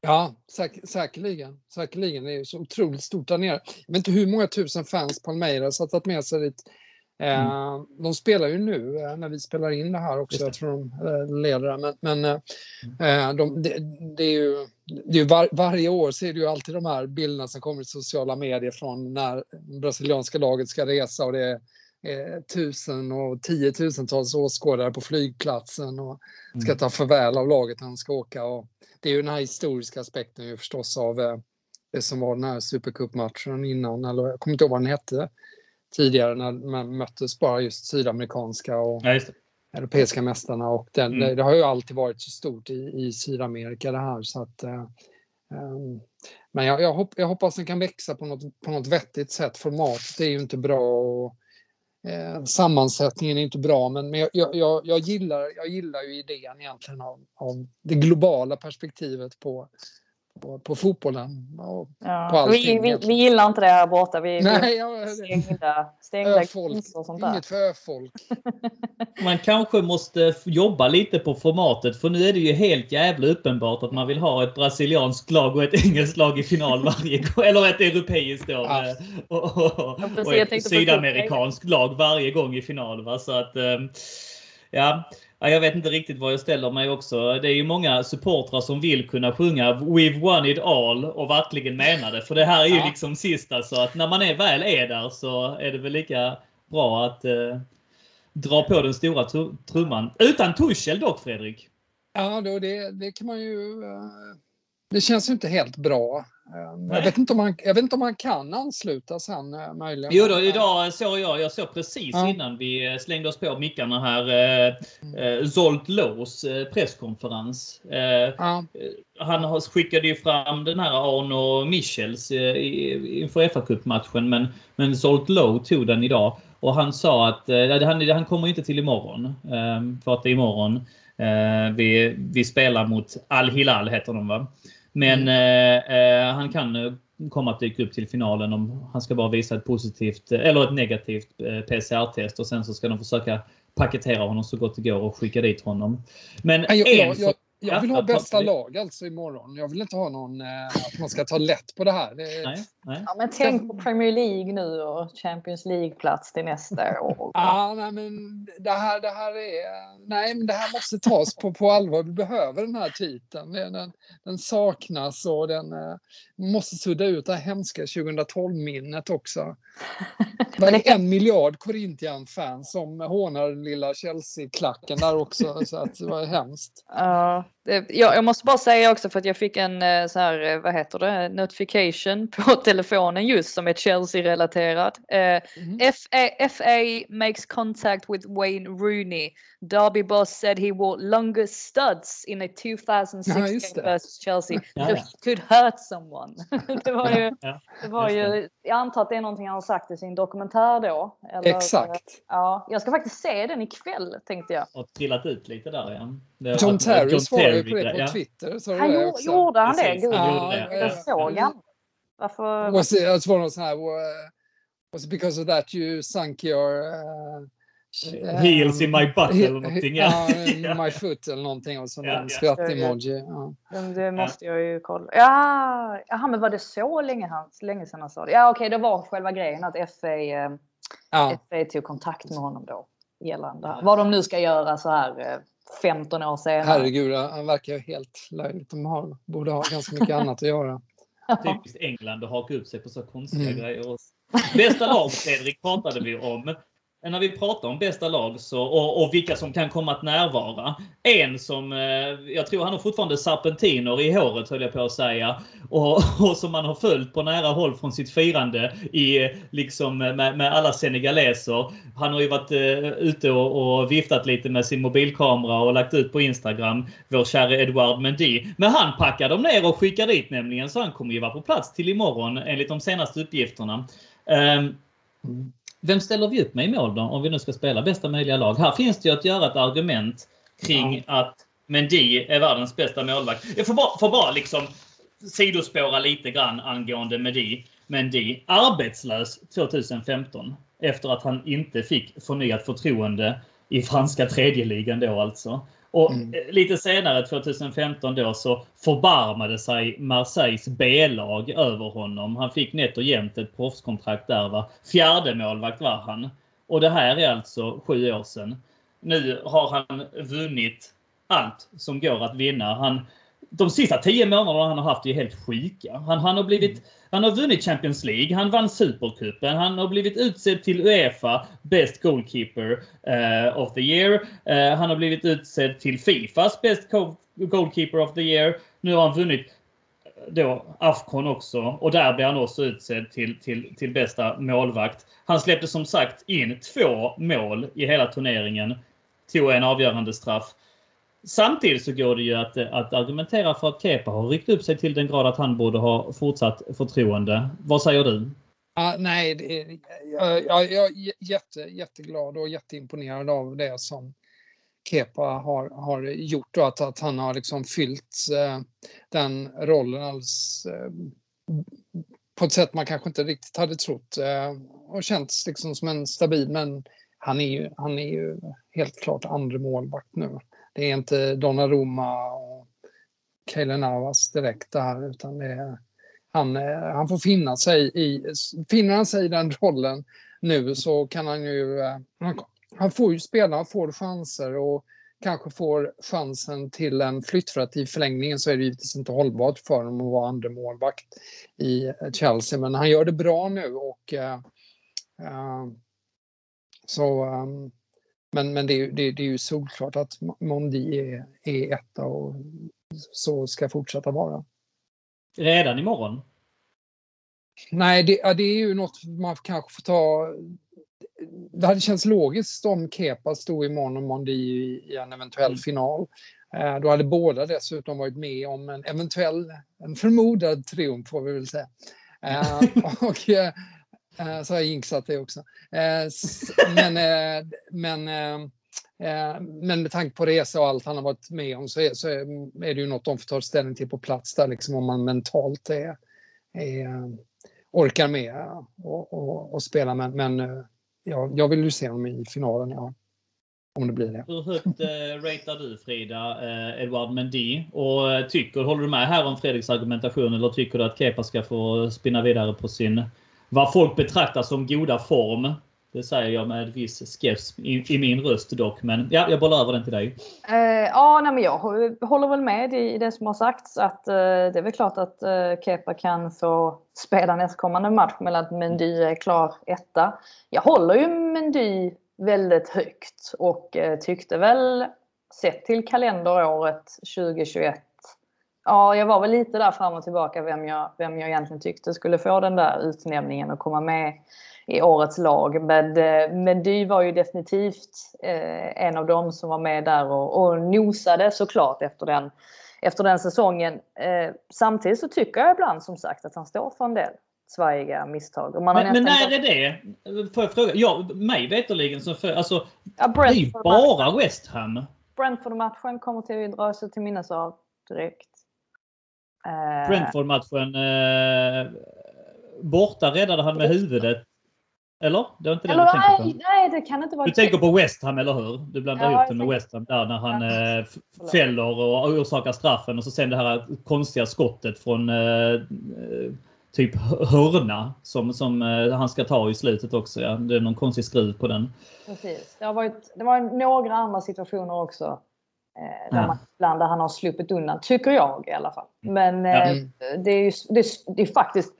Ja, säk säkerligen. Säkerligen. Det är så otroligt stort där nere. Jag vet inte hur många tusen fans Palmeiras har tagit med sig dit Mm. Eh, de spelar ju nu eh, när vi spelar in det här också. Jag tror de eh, leder det. Men, men mm. de, det, det, är ju, det är var, varje år är det ju alltid de här bilderna som kommer i sociala medier från när brasilianska laget ska resa och det är tusen och tiotusentals åskådare på flygplatsen och ska mm. ta farväl av laget när de ska åka. Och det är ju den här historiska aspekten ju förstås av det som var den här supercupmatchen innan, eller jag kommer inte ihåg vad den hette tidigare när man möttes bara just sydamerikanska och ja, europeiska mästarna och den, mm. det, det, har ju alltid varit så stort i, i Sydamerika det här så att uh, um, men jag, jag, hopp, jag, hoppas den kan växa på något, på något vettigt sätt. Formatet är ju inte bra och eh, sammansättningen är inte bra men, men jag, jag, jag, gillar, jag gillar ju idén egentligen av, av det globala perspektivet på, på, på fotbollen. Och ja. på allting, vi, vi, vi, gillar inte det här borta. Vi, Nej, ja, stängda, stängda och sånt där. Inget för folk. man kanske måste jobba lite på formatet för nu är det ju helt jävla uppenbart att man vill ha ett brasilianskt lag och ett engelskt lag i final varje gång. Eller ett europeiskt då. Ja. Och, och, och, och ett sydamerikanskt lag varje gång i final. Va? Så att, ehm, ja. Ja, jag vet inte riktigt var jag ställer mig också. Det är ju många supportrar som vill kunna sjunga We've won it all och verkligen mena det. För det här är ju ja. liksom sista så att när man är väl är där så är det väl lika bra att, eh, dra på den stora trumman. Utan Tuchel dock, Fredrik. Ja, då det, det kan man ju... Det känns ju inte helt bra. Jag vet, inte om man, jag vet inte om man kan ansluta sen eh, möjligen. Jo då, idag såg jag, jag såg precis ja. innan vi eh, slängde oss på mickarna här, eh, mm. eh, Zolt Lows presskonferens. Eh, ja. Han skickade ju fram den här Arno Michels eh, inför fa Cup-matchen men, men Zolt Low tog den idag. Och han sa att eh, han, han kommer inte till imorgon. Eh, för att det är imorgon vi, vi spelar mot Al-Hilal heter de va? Men mm. eh, han kan eh, komma att dyka upp till finalen om han ska bara visa ett positivt eller ett negativt eh, PCR-test och sen så ska de försöka paketera honom så gott det går och skicka dit honom. Men jag, jag, jag, jag vill ha bästa lag alltså imorgon. Jag vill inte ha någon eh, att man ska ta lätt på det här. Det, nej. Ja, men tänk på Premier League nu och Champions League-plats till nästa år. ja, nej, men det här, det här är... Nej, men det här måste tas på, på allvar. Vi behöver den här titeln. Den, den saknas och den eh, måste sudda ut det här hemska 2012-minnet också. Det är en miljard Corinthian-fans som hånar lilla Chelsea-klacken där också. Så att det var hemskt. Ja, det, jag måste bara säga också för att jag fick en eh, så här, eh, vad heter det, notification på telefonen just som är Chelsea-relaterad. Uh, mm. FA, FA makes contact with Wayne Rooney. Derby boss said he wore longer studs in a 2016 ja, versus Chelsea. Ja, ja. Could hurt someone. det var ju, det var ju, jag antar att det är någonting han har sagt i sin dokumentär då. Eller, Exakt. Ja, jag ska faktiskt se den ikväll tänkte jag. Och trillat ut lite där igen. John Terry svarade på det på Twitter. Han gjorde han det? Gud, ja, jag såg han. Varför? Was it, it was här, was it because of that you sunk your uh, Heels in my butt eller någonting. Ja, ja my foot eller någonting och så ja. skratt-emoji. Ja. Det måste jag ju kolla. Ja, aha, men var det så länge, han, länge sedan han sa det? Ja, okej, okay, det var själva grejen att FA, eh, ja. FA tog kontakt med honom då gällande vad de nu ska göra så här 15 eh, år senare. Herregud, han verkar helt löjligt. De har, borde ha ganska mycket annat att göra. Typiskt England att haka upp sig på så konstiga mm. grejer. Bästa lag, Fredrik, pratade vi om när vi pratar om bästa lag så, och, och, vilka som kan komma att närvara. En som, eh, jag tror han har fortfarande serpentiner i håret höll jag på att säga. Och, och som man har följt på nära håll från sitt firande i, liksom, med, med alla senegaleser. Han har ju varit eh, ute och, och, viftat lite med sin mobilkamera och lagt ut på Instagram. Vår käre Edouard Mendy. Men han packar dem ner och skickar dit nämligen så han kommer ju vara på plats till imorgon enligt de senaste uppgifterna. Um, vem ställer vi upp med i mål då om vi nu ska spela bästa möjliga lag? Här finns det ju att göra ett argument kring ja. att Mendy är världens bästa målvakt. Jag får bara, får bara liksom sidospåra lite grann angående Mendy. Mendy arbetslös 2015 efter att han inte fick förnyat förtroende i franska tredje ligan då alltså. Och mm. lite senare 2015 då så förbarmade sig Marseilles B-lag över honom. Han fick nätt och jämnt ett proffskontrakt där. Va? Fjärde målvakt var han. Och det här är alltså sju år sedan. Nu har han vunnit allt som går att vinna. Han de sista tio månaderna han har haft är helt sjuka. Han, han, har blivit, mm. han har vunnit Champions League, han vann Supercupen, han har blivit utsedd till Uefa Best Goalkeeper uh, of the Year. Uh, han har blivit utsedd till Fifas Best Goalkeeper of the Year. Nu har han vunnit eh, då Afcon också och där blir han också utsedd till, till, till bästa målvakt. Han släppte som sagt in två mål i hela turneringen. Tog en avgörande straff. Samtidigt så går det ju att, att argumentera för att Kepa har ryckt upp sig till den grad att han borde ha fortsatt förtroende. Vad säger du? Ah, nej, det, jag, jag, jag är jätte, jätteglad och jätteimponerad av det som Kepa har, har gjort och att, att han har liksom fyllt eh, den rollen alls, eh, på ett sätt man kanske inte riktigt hade trott eh, och känts liksom som en stabil men han är ju, han är ju helt klart andra målvakt nu. Det är inte Donnarumma och Kaeli Navas direkt där utan det är, han, eh, han får finna sig i, finner han sig i den rollen nu så kan han ju, eh, han får ju spela, han får chanser och kanske får chansen till en flytt för att i förlängningen så är det givetvis inte hållbart för honom att vara andra målvakt i eh, Chelsea men han gör det bra nu och uh, så um, men men det, det, det är ju solklart att Mondi är, är etta och så ska fortsätta vara. Redan imorgon? Nej, det, ja, det är ju något man kanske får ta det hade känts logiskt om Kepa stod imorgon och Mondi i en eventuell mm. final. Eh, då hade båda dessutom varit med om en eventuell, en förmodad triumf får vi väl säga. Eh, och, eh, Eh, så har jag jinxat det också. Eh, men, eh, men, men med tanke på resa och allt han har varit med om så är, så är det ju något de får ta ställning till på plats där, liksom om man mentalt är, är orkar med och, och, och spela. Men, men ja, jag vill ju se honom i finalen, ja. Om det blir det. Hur högt eh, ratear du Frida eh, Edward Mendy? Och eh, tycker, håller du med här om Fredriks argumentation eller tycker du att Kepa ska få spinna vidare på sin, vad folk betraktar som goda form? Det säger jag med viss skepsis i, i, min röst dock. Men ja, jag bollar över den till dig. Uh, ja, nej, men jag håller väl med i det som har sagts. Att, uh, det är väl klart att uh, Kepa kan få spela nästkommande match mellan att Mendy är klar etta. Jag håller ju Mendy väldigt högt och uh, tyckte väl sett till kalenderåret 2021 Ja, jag var väl lite där fram och tillbaka vem jag, vem jag egentligen tyckte skulle få den där utnämningen och komma med i årets lag. Men, eh, men Dy var ju definitivt eh, en av dem som var med där och, och nosade såklart efter den, efter den säsongen. Eh, samtidigt så tycker jag ibland som sagt att han står för en del svajiga misstag. men, men när är det? Får jag fråga? Ja, mig veterligen så för, alltså, ja, det är ju bara West Ham. Brentford-matchen kommer till att dra sig till minnes av direkt. Brentford-matchen eh, borta räddade han med huvudet eller? Det var inte det eller, du tänkte på? Nej, det kan inte vara Du tänker på West Ham, eller hur? Du blandar ja, ihop det med West Ham där när han ja. eh, fäller och orsakar straffen och så sen det här konstiga skottet från eh, typ hörna som, som eh, han ska ta i slutet också. Ja. Det är någon konstig skruv på den. Precis. Det, har varit, det var några andra situationer också eh, där, ja. man, ibland där han har sluppit undan, tycker jag i alla fall. Men eh, mm. det, är ju, det, det är faktiskt,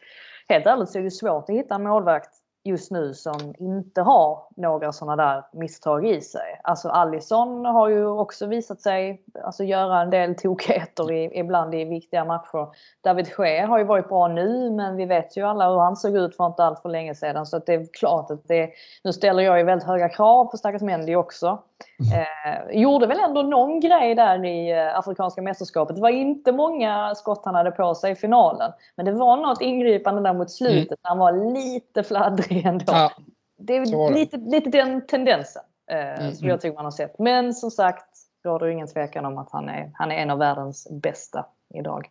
helt ärligt så är det svårt att hitta en målvakt just nu som inte har några sådana där misstag i sig. Alltså Allison har ju också visat sig alltså, göra en del tokigheter i, ibland i viktiga matcher. David Gea har ju varit bra nu men vi vet ju alla hur han såg ut för inte allt för länge sedan så det är klart att det, nu ställer jag ju väldigt höga krav på stackars Mendy också. Eh, gjorde väl ändå någon grej där i eh, Afrikanska mästerskapet. Det var inte många skott han hade på sig i finalen. Men det var något ingripande där mot slutet. Mm. Han var lite fladdrig ändå. Ja, det är lite, lite den tendensen eh, mm. som jag tycker man har sett. Men som sagt, råder ingen tvekan om att han är, han är en av världens bästa idag.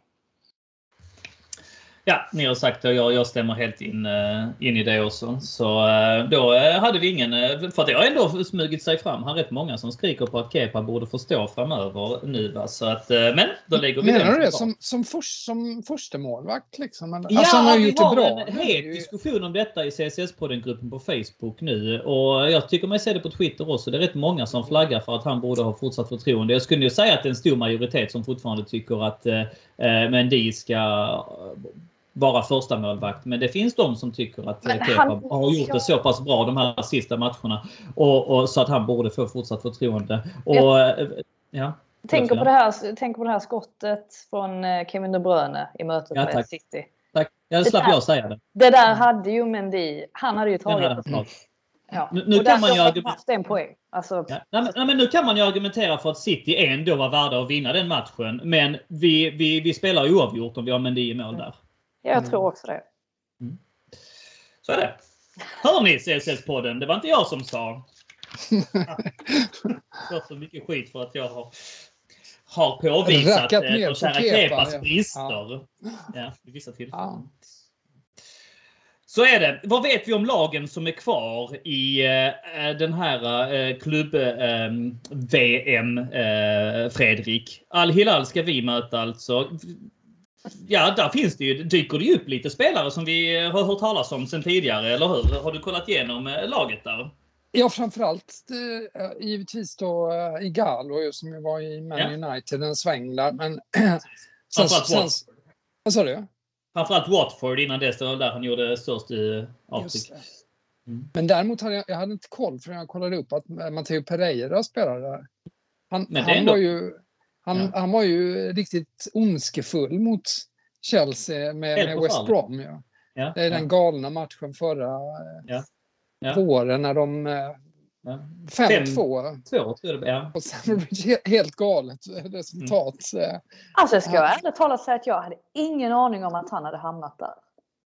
Ja, ni har sagt det och jag, jag stämmer helt in, uh, in i det också. Så uh, då uh, hade vi ingen, för det har ändå smugit sig fram här rätt många som skriker på att Kepa borde få stå framöver nu. Va? Så att, men då lägger vi Menar du det som, som, för, som första målvakt liksom? Alltså, ja, han har gjort har bra. en het diskussion om detta i CSS-podden-gruppen på Facebook nu. Och jag tycker mig se det på Twitter också. Det är rätt många som flaggar för att han borde ha fortsatt förtroende. Jag skulle ju säga att det är en stor majoritet som fortfarande tycker att uh, Mendy ska vara första målvakt. Men det finns de som tycker att Kepa har gjort det så pass bra de här sista matcherna. Och, och så att han borde få fortsatt förtroende. Och, jag... Eh, ja. Tänker på, det här, tänker på det här skottet från eh, Kevin De Bruyne i mötet ja, med City. Tack. Jag slapp jag säga det. Det där hade ju Mendy. Han hade ju tagit det. Ja. Nu, nu kan man ju argumentera... en poäng. Alltså... Ja, nej, men nu kan man ju argumentera för att City ändå var värda att vinna den matchen. Men vi, vi, vi spelar oavgjort om vi har Mendy i mål där. Jag mm. tror också det. Mm. Så är det. Hör ni CSS-podden? Det var inte jag som sa. Jag så mycket skit för att jag har, har påvisat eh, vår kära Kepas ja. brister. Ja. ja, vid vissa tillfällen. Ja. Så är det. Vad vet vi om lagen som är kvar i eh, den här eh, klubb-VM, eh, eh, Fredrik? Al-Hilal ska vi möta alltså. Ja, där finns det ju, dyker det upp lite spelare som vi har hört talas om sen tidigare, eller hur? Har du kollat igenom eh, laget där? Ja, framförallt eh, givetvis då eh, Igalo som ju var i Man ja. United en sväng där. Men sen, sen. Vad sa du? Framförallt Watford innan dess, det var där han gjorde störst avtryck. Mm. Men däremot hade jag, jag hade inte koll för jag kollade upp att Matteo Pereira spelade där. Han, han var ju, han, ja. han var ju riktigt ondskefull mot Chelsea med, med West Brom. Ja. ja. det är den galna matchen förra ja. våren när de 5-2. Två, ja. Och sen helt galet resultat. Mm. Alltså jag ska ja. ärligt talat säga att jag hade ingen aning om att han hade hamnat där.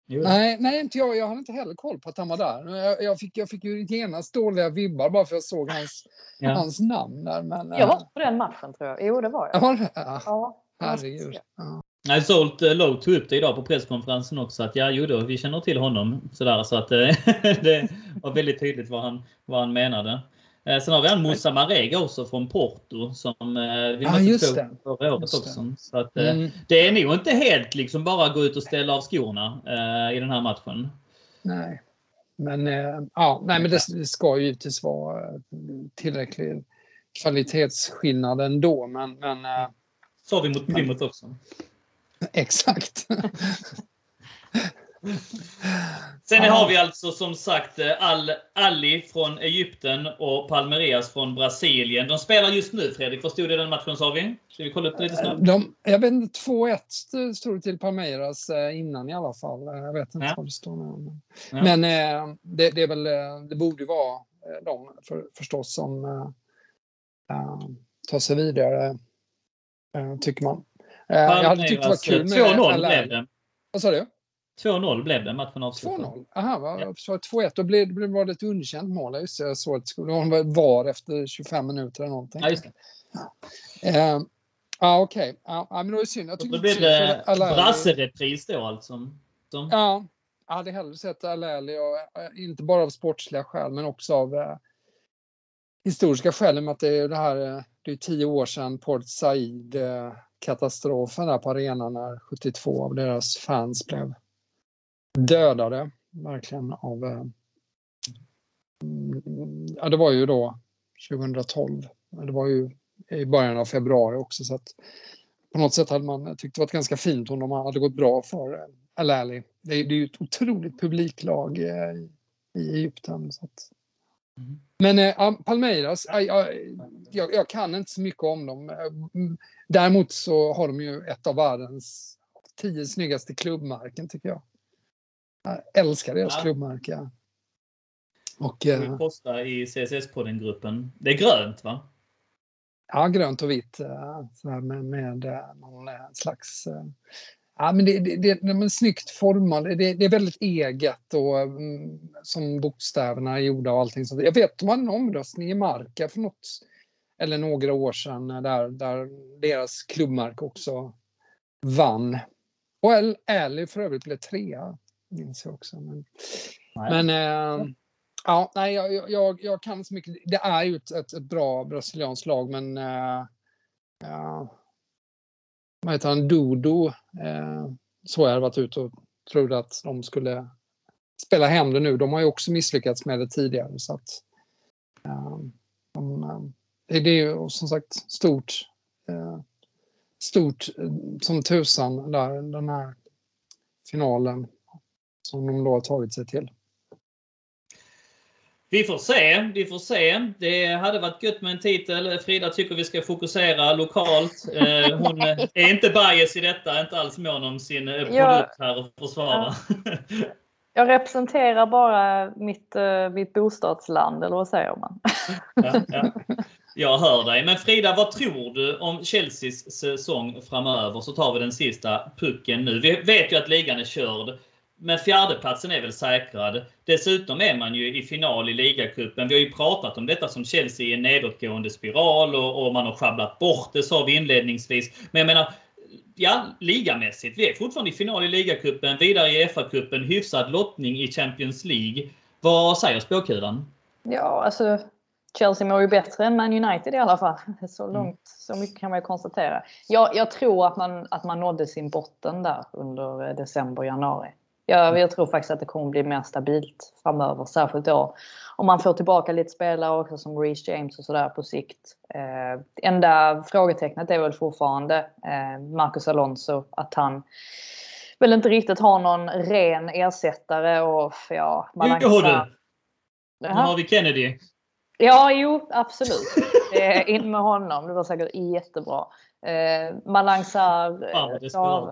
Nej, nej, inte jag. Jag hade inte heller koll på att han var där. Jag, jag, fick, jag fick ju genast dåliga vibbar bara för att jag såg hans, ja. hans namn där. Men, jag var äh... på den matchen tror jag. Jo, det var jag. Ja, ja. ja. Herregud. Ja. Nej, Zolt uh, Low tog upp det idag på presskonferensen också att ja, jo då, vi känner till honom sådär så att uh, det var väldigt tydligt vad han, vad han menade. Uh, sen har vi en Moussa Marega också från Porto som uh, vi ja, just det. förra året också. Så att, mm. det är nog inte helt liksom bara gå ut och ställa av skorna i den här matchen. Nej, men, ja, nej, men det, det ska ju givetvis vara tillräcklig kvalitetsskillnad ändå. Men, men, Sa vi mot Plymouth också. Exakt. Sen har vi alltså som sagt Al Ali från Egypten och Palmeiras från Brasilien. De spelar just nu Fredrik. Vad stod det i den matchen sa vi? Ska vi kolla upp det lite snabbt? De, jag vet inte, 2-1 stod det till Palmeiras eh, innan i alla fall. Jag vet inte ja. vad det står nu. Ja. Men eh, det, det, är väl, eh, det borde vara de för, förstås som äh, tar sig vidare, äh, tycker man. Eh, jag hade tyckt det var kul med 2-0 blev det. Vad sa du? 2-0 blev det, matchen avslutad. 2-0? Aha, va? ja. så 2-1. Då blev, det var det ett underkänt mål. Just jag såg att det skulle vara VAR efter 25 minuter eller någonting. Ja, just det. Ja, uh, ah, okej. Okay. Ja, men det var synd. Jag då blev det brasserepris då alltså? Som... Ja, jag hade hellre sett Alali, och, eh, inte bara av sportsliga skäl, men också av uh, historiska skäl. Att det är det här, det är tio år sedan Port Said uh, katastrofen där på arenan när 72 av deras fans blev dödade, verkligen av... Eh, mm, ja, det var ju då 2012. Det var ju i början av februari också så att på något sätt hade man tyckt det var ganska fint om de hade gått bra för eh, Al-Ali. Det, är, det är ju ett otroligt publiklag eh, i Egypten. Så att, mm. Men äh, Palmeiras, äh, jag, jag, kan inte så mycket om dem. Däremot så har de ju ett av världens tio snyggaste klubbmärken tycker jag. Jag älskar deras ja. klubbmärke. Och, vi eh, posta i CSS-podden-gruppen. Det är grönt va? Ja, grönt och vitt med, med någon slags Ja, men det, det, det, de är snyggt formade. Det, det, är väldigt eget och mm, som bokstäverna är gjorda och allting sånt. Jag vet de hade en omröstning i Marka för något eller några år sedan där, där deras klubbmärke också vann. Och Ally för övrigt blev trea, minns jag också. Men, men äh, ja, nej, jag, jag, jag, kan så mycket. Det är ju ett, ett, bra brasilianskt lag, men äh, ja, vad heter han, Dodo, eh, så jag hade varit ute och trodde att de skulle spela hem det nu. De har ju också misslyckats med det tidigare. Så att, eh, de, eh, det är ju som sagt stort, eh, stort eh, som tusan där, den här finalen som de då har tagit sig till. Vi får se. Vi får se. Det hade varit gött med en titel. Frida tycker vi ska fokusera lokalt. Eh, hon är inte bias i detta, inte alls mån om sin eh, produkt här och försvara. Jag representerar bara mitt, eh, mitt bostadsland, eller vad säger man? Ja, ja. Jag hör dig. Men Frida, vad tror du om Chelseas säsong framöver? Så tar vi den sista pucken nu. Vi vet ju att ligan är körd. Men fjärdeplatsen är väl säkrad. Dessutom är man ju i final i ligacupen. Vi har ju pratat om detta som Chelsea i en nedåtgående spiral och, och man har sjabblat bort det sa vi inledningsvis. Men jag menar, ja, ligamässigt. Vi är fortfarande i final i ligacupen, vidare i FA-cupen, hyfsad lottning i Champions League. Vad säger spåkulan? Ja, alltså Chelsea mår ju bättre än Man United i alla fall. Så mm. långt, så mycket kan man ju konstatera. Jag, jag tror att man, att man nådde sin botten där under december, januari. Jag, jag tror faktiskt att det kommer bli mer stabilt framöver, särskilt då om man får tillbaka lite spelare också som Reece James och sådär på sikt. Eh, enda frågetecknet är väl fortfarande eh, Marcus Alonso, att han väl inte riktigt har någon ren ersättare och ja, Malanga, Nu har vi Kennedy. Ja, jo, absolut. Eh, in med honom. Det var säkert jättebra. Eh, Malangsar Fan, klav,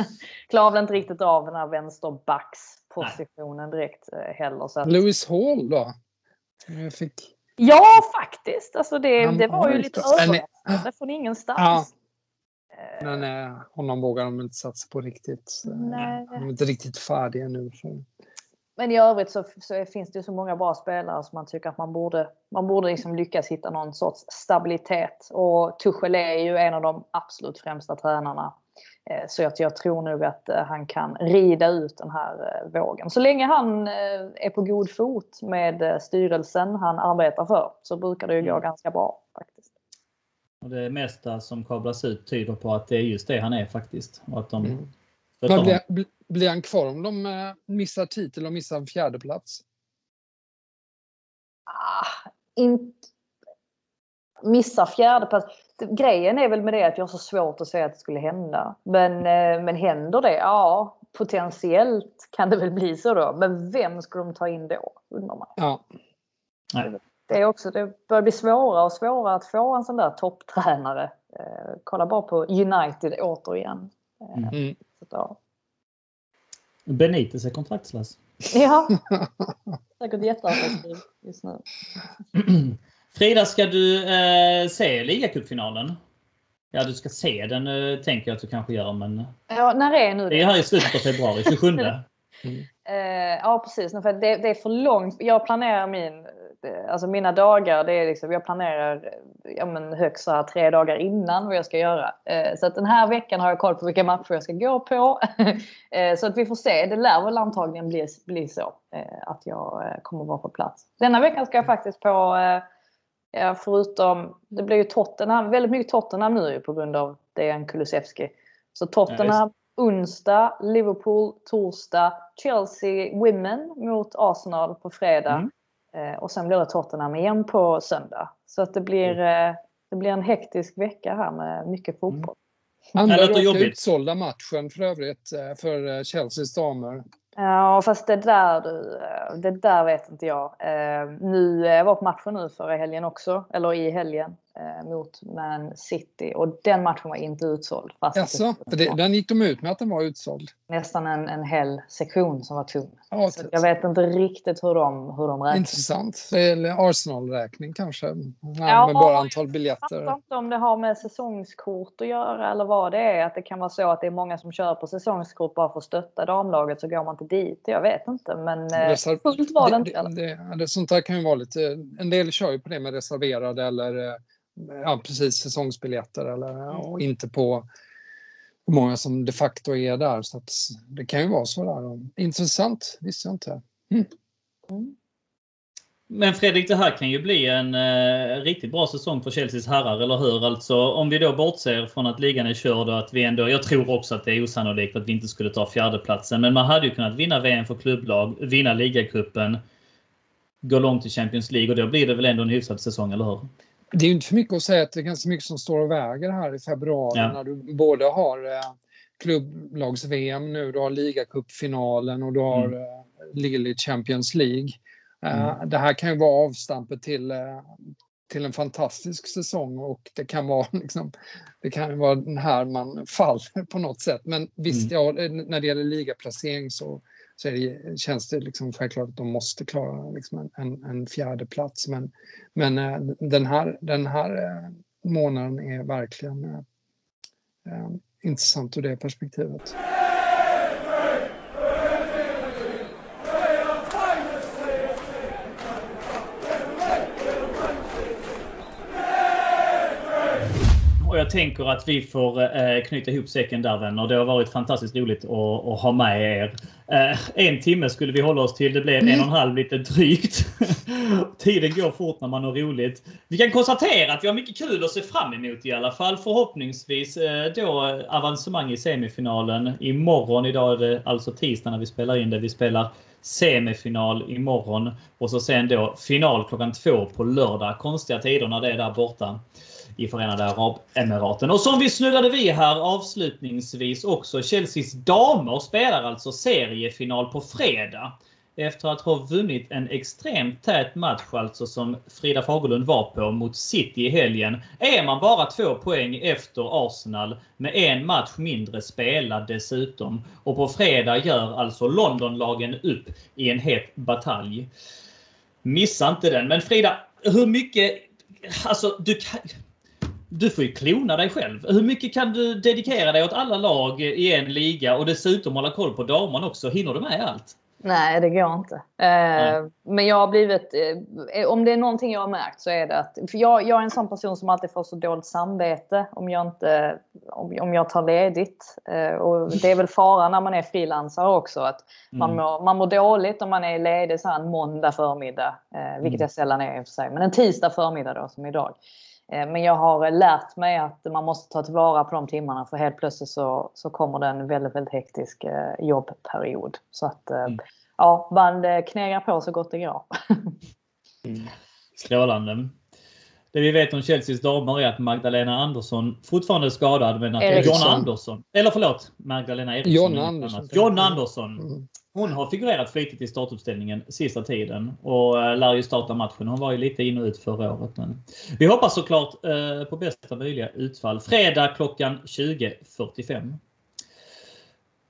klavde inte riktigt av den här vänsterbackspositionen direkt eh, heller. Så att, Lewis Hall då? Jag fick... ja, faktiskt. Alltså det, Han det var ju lite överraskande från ingenstans. Ja. Eh, Men eh, honom vågar de inte satsa på riktigt. Eh, Nej. De är inte riktigt färdiga nu. För... Men i övrigt så, så finns det ju så många bra spelare som man tycker att man borde, man borde liksom lyckas hitta någon sorts stabilitet. Och Tuchel är ju en av de absolut främsta tränarna. Eh, Så att jag tror nog att eh, han kan rida ut den här eh, vågen. Så länge han är på god fot med styrelsen han arbetar för så brukar det ju gå Mm. ganska bra faktiskt. Och det mesta som kablas ut tyder på att det är just det han är faktiskt. Och att de Mm. Men blir, bli- blir han kvar om de eh, missar titel och missar en fjärde plats? Ah, inte missa fjärde plats. Grejen är väl med det att jag har så svårt att säga att det skulle hända. Men, eh, men händer det? Ja, potentiellt kan det väl bli så då. Men vem ska de ta in då? Undrar man. Ja. Det, är också, det börjar bli svårare och svårare att få en sån där topptränare. Eh, kolla bara på United återigen. Eh, Mm. Så att, ja. Benitez är kontraktslös. ja, säkert jätteattraktiv just nu. Frida, ska du eh, se ligacupfinalen? Ja, du ska se den eh, tänker jag att du kanske gör, men Ja, när är nu det är här i slutet av februari, 27. Eh, ja precis, för det, det är för långt. Jag planerar min, alltså mina dagar, det är liksom, jag planerar ja, men högst så här tre dagar innan vad jag ska göra. Eh, så att den här veckan har jag koll på vilka matcher jag ska gå på. eh, så att vi får se, det lär väl antagligen bli, bli så eh, att jag kommer vara på plats. Denna veckan ska jag faktiskt på, ja, förutom, det blir ju Tottenham, väldigt mycket Tottenham nu ju på grund av Dejan Kulusevski. Så Tottenham onsdag, Liverpool torsdag, Chelsea Women mot Arsenal på fredag. Mm. Eh, och sen blir det Tottenham igen på söndag. Så att det blir, Mm. eh, det blir en hektisk vecka här med mycket fotboll. Andra Det låter raka jobbigt. utsålda matchen för övrigt eh, för Chelseas damer. Ja, fast det där, du, det där vet inte jag. Nu, jag var på matchen nu förra helgen också, eller i helgen, mot Man City. Och den matchen var inte utsåld. Fast Jaså, för det, den gick de ut med att den var utsåld. nästan en, en hel sektion som var tom. Ja, Så jag vet inte riktigt hur de, hur de räknar. Intressant. Eller Arsenal-räkning kanske. Ja, Ja, med bara jag antal Jag biljetter. fattar inte om det har med säsongskort att göra eller vad det är. Att det kan vara så att det är många som kör på säsongskort bara för att stötta damlaget så går man inte dit. Jag vet inte men eh, Reserv- fullt var det inte. det, det, det, det, Sånt där kan ju vara lite... En del kör ju på det med reserverade eller eh, ja, precis säsongsbiljetter eller Mm. och inte på hur många som de facto är där. Så det kan ju vara så där. Intressant, visste jag inte. Men Fredrik, det här kan ju bli en eh, riktigt bra säsong för Chelseas herrar, eller hur? Alltså om vi då bortser från att ligan är körd och att vi ändå... Jag tror också att det är osannolikt att vi inte skulle ta fjärdeplatsen. Men man hade ju kunnat vinna VM för klubblag, vinna ligacupen, gå långt i Champions League och då blir det väl ändå en hyfsad säsong, eller hur? Det är ju inte för mycket att säga att det är ganska mycket som står och väger här i februari Ja. när du både har eh, klubblags-VM nu, du har ligacupfinalen och du har Mm. eh, Lille Champions League. Eh, Mm. Det här kan ju vara avstampet till, eh, till en fantastisk säsong och det kan vara liksom, det kan vara den här man faller på något sätt. Men visst, ja, eh, när det gäller ligaplacering så, så det, känns det liksom självklart att de måste klara liksom en, en, en fjärde plats. Men, men eh, den här, den här eh, månaden är verkligen eh, eh, intressant ur det perspektivet. Jag tänker att vi får eh, knyta ihop säcken där vänner. Det har varit fantastiskt roligt att, att ha med er. Eh, en timme skulle vi hålla oss till. Det blev en och en halv lite drygt. Tiden går fort när man har roligt. Vi kan konstatera att vi har mycket kul att se fram emot i alla fall. Förhoppningsvis eh, då avancemang i semifinalen imorgon. Idag är det alltså tisdag när vi spelar in det. Vi spelar semifinal imorgon och så sen då final klockan två på lördag. Konstiga tider när det är där borta i Förenade Arabemiraten. Och som vi snuddade vid här avslutningsvis också. Chelseas damer spelar alltså seriefinal på fredag. efter att ha vunnit en extremt tät match alltså som Frida Fagerlund var på mot City i helgen är man bara två poäng efter Arsenal med en match mindre spelad dessutom. Och på fredag gör alltså Londonlagen upp i en het batalj. Missa inte den. Men Frida, hur mycket... Alltså, du kan du får ju klona dig själv. Hur mycket kan du dedikera dig åt alla lag i en liga och dessutom hålla koll på damerna också? Hinner du med allt? Nej, det går inte. Eh, men jag har blivit... Eh, om det är någonting jag har märkt så är det att... För jag, jag är en sån person som alltid får så dåligt samvete om jag, inte, om, om jag tar ledigt. Eh, och det är väl faran när man är frilansare också. Att man, mm. mår, man mår dåligt om man är ledig så en måndag förmiddag. Eh, vilket mm. jag sällan är i och för sig. Men en tisdag förmiddag då som idag. Eh, men jag har lärt mig att man måste ta tillvara på de timmarna för helt plötsligt så, så kommer det en väldigt, väldigt hektisk eh, jobbperiod. Så att eh, mm. ja, man knegar på så gott det går. mm. Strålande. Det vi vet om Chelseas damer är att Magdalena Andersson fortfarande är skadad men att Eriksson. John Andersson, eller förlåt, Magdalena Eriksson. John Andersson. John Andersson. Mm. Hon har figurerat flitigt i startuppställningen sista tiden och eh, lär ju starta matchen. Hon var ju lite in och ut förra året. Men vi hoppas såklart eh, på bästa möjliga utfall. Fredag klockan 20.45.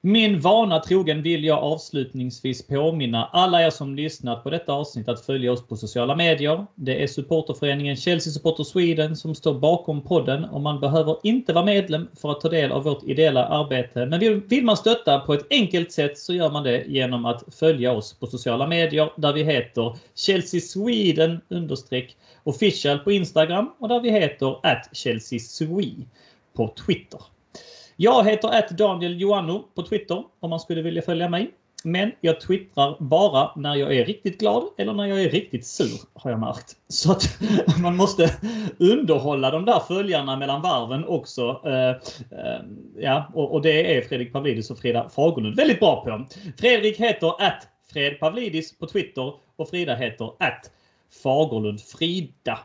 Min vana trogen vill jag avslutningsvis påminna alla er som lyssnat på detta avsnitt att följa oss på sociala medier. Det är supporterföreningen Chelsea Supporter Sweden som står bakom podden och man behöver inte vara medlem för att ta del av vårt ideella arbete. Men vill man stötta på ett enkelt sätt så gör man det genom att följa oss på sociala medier där vi heter Chelsea Sweden understreck official på Instagram och där vi heter at Chelsea Swe på Twitter. Jag heter att Daniel Joanno på Twitter om man skulle vilja följa mig. Men jag twittrar bara när jag är riktigt glad eller när jag är riktigt sur har jag märkt. Så att man måste underhålla de där följarna mellan varven också. Eh, eh, ja, och, det är Fredrik Pavlidis och Frida Fagerlund väldigt bra på. Fredrik heter att Fred Pavlidis på Twitter och Frida heter att Fagerlund Frida.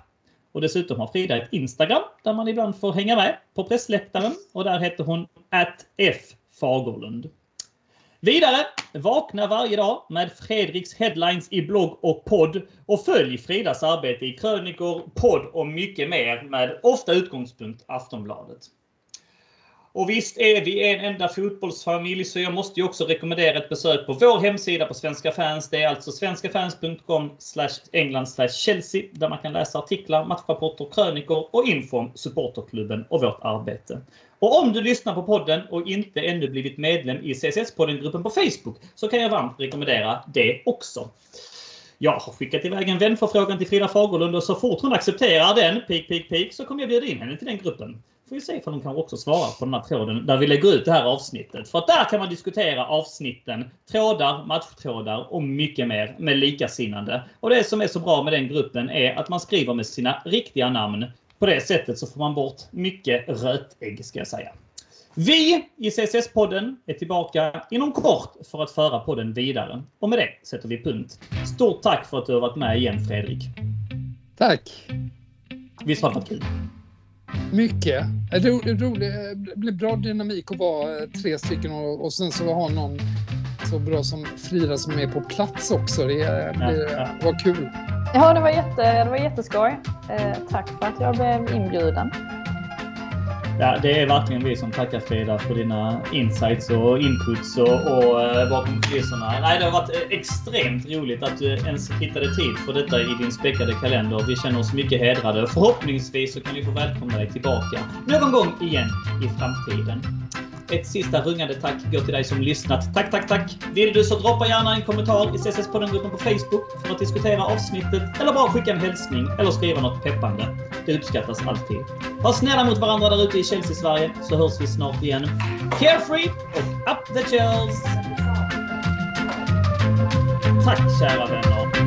Och dessutom har Frida ett Instagram där man ibland får hänga med på pressläktaren och där heter hon @ffagerlund. Vidare, vakna varje dag med Fredriks headlines i blogg och podd och följ Fridas arbete i krönikor, podd och mycket mer med ofta utgångspunkt Aftonbladet. Och visst är vi en enda fotbollsfamilj så jag måste ju också rekommendera ett besök på vår hemsida på Svenska fans. Det är alltså svenskafans.com England Chelsea där man kan läsa artiklar, matchrapporter, krönikor och info om supporterklubben och vårt arbete. Och om du lyssnar på podden och inte ännu blivit medlem i CSS-poddengruppen på Facebook så kan jag varmt rekommendera det också. Jag har skickat iväg en vänförfrågan till Frida Fagerlund och så fort hon accepterar den, pik, pik, pik, så kommer jag bjuda in henne till den gruppen får vi se ifall de kanske också svarar på den här tråden där vi lägger ut det här avsnittet. För att där kan man diskutera avsnitten, trådar, matchtrådar och mycket mer med likasinnande. Och det som är så bra med den gruppen är att man skriver med sina riktiga namn. På det sättet så får man bort mycket rötägg ska jag säga. Vi i CSS-podden är tillbaka inom kort för att föra podden vidare. Och med det sätter vi punkt. Stort tack för att du har varit med igen Fredrik. Tack. Visst har det varit kul? Mycket. Ro, rolig, det blir bra dynamik att vara eh, tre stycken och, och sen så ha någon så bra som Frida som är på plats också. Det, ja. var kul. Ja, det var, jätte, det var jätteskoj. Eh, tack för att jag blev inbjuden. Ja, det är verkligen vi som tackar Frida för dina insights och inputs och, och eh, bakom kulisserna. Nej, det har varit eh, extremt roligt att du ens hittade tid för detta i din späckade kalender. Vi känner oss mycket hedrade. Förhoppningsvis så kan vi få välkomna dig tillbaka någon gång igen i framtiden. Ett sista rungande tack går till dig som lyssnat. Tack, tack, tack! Vill du så droppa gärna en kommentar i CSS-podden-gruppen på Facebook för att diskutera avsnittet eller bara skicka en hälsning eller skriva något peppande. Det uppskattas alltid. Var snälla mot varandra där ute i Chelsea-Sverige så hörs vi snart igen. Carefree och up the Chels! Tack kära vänner!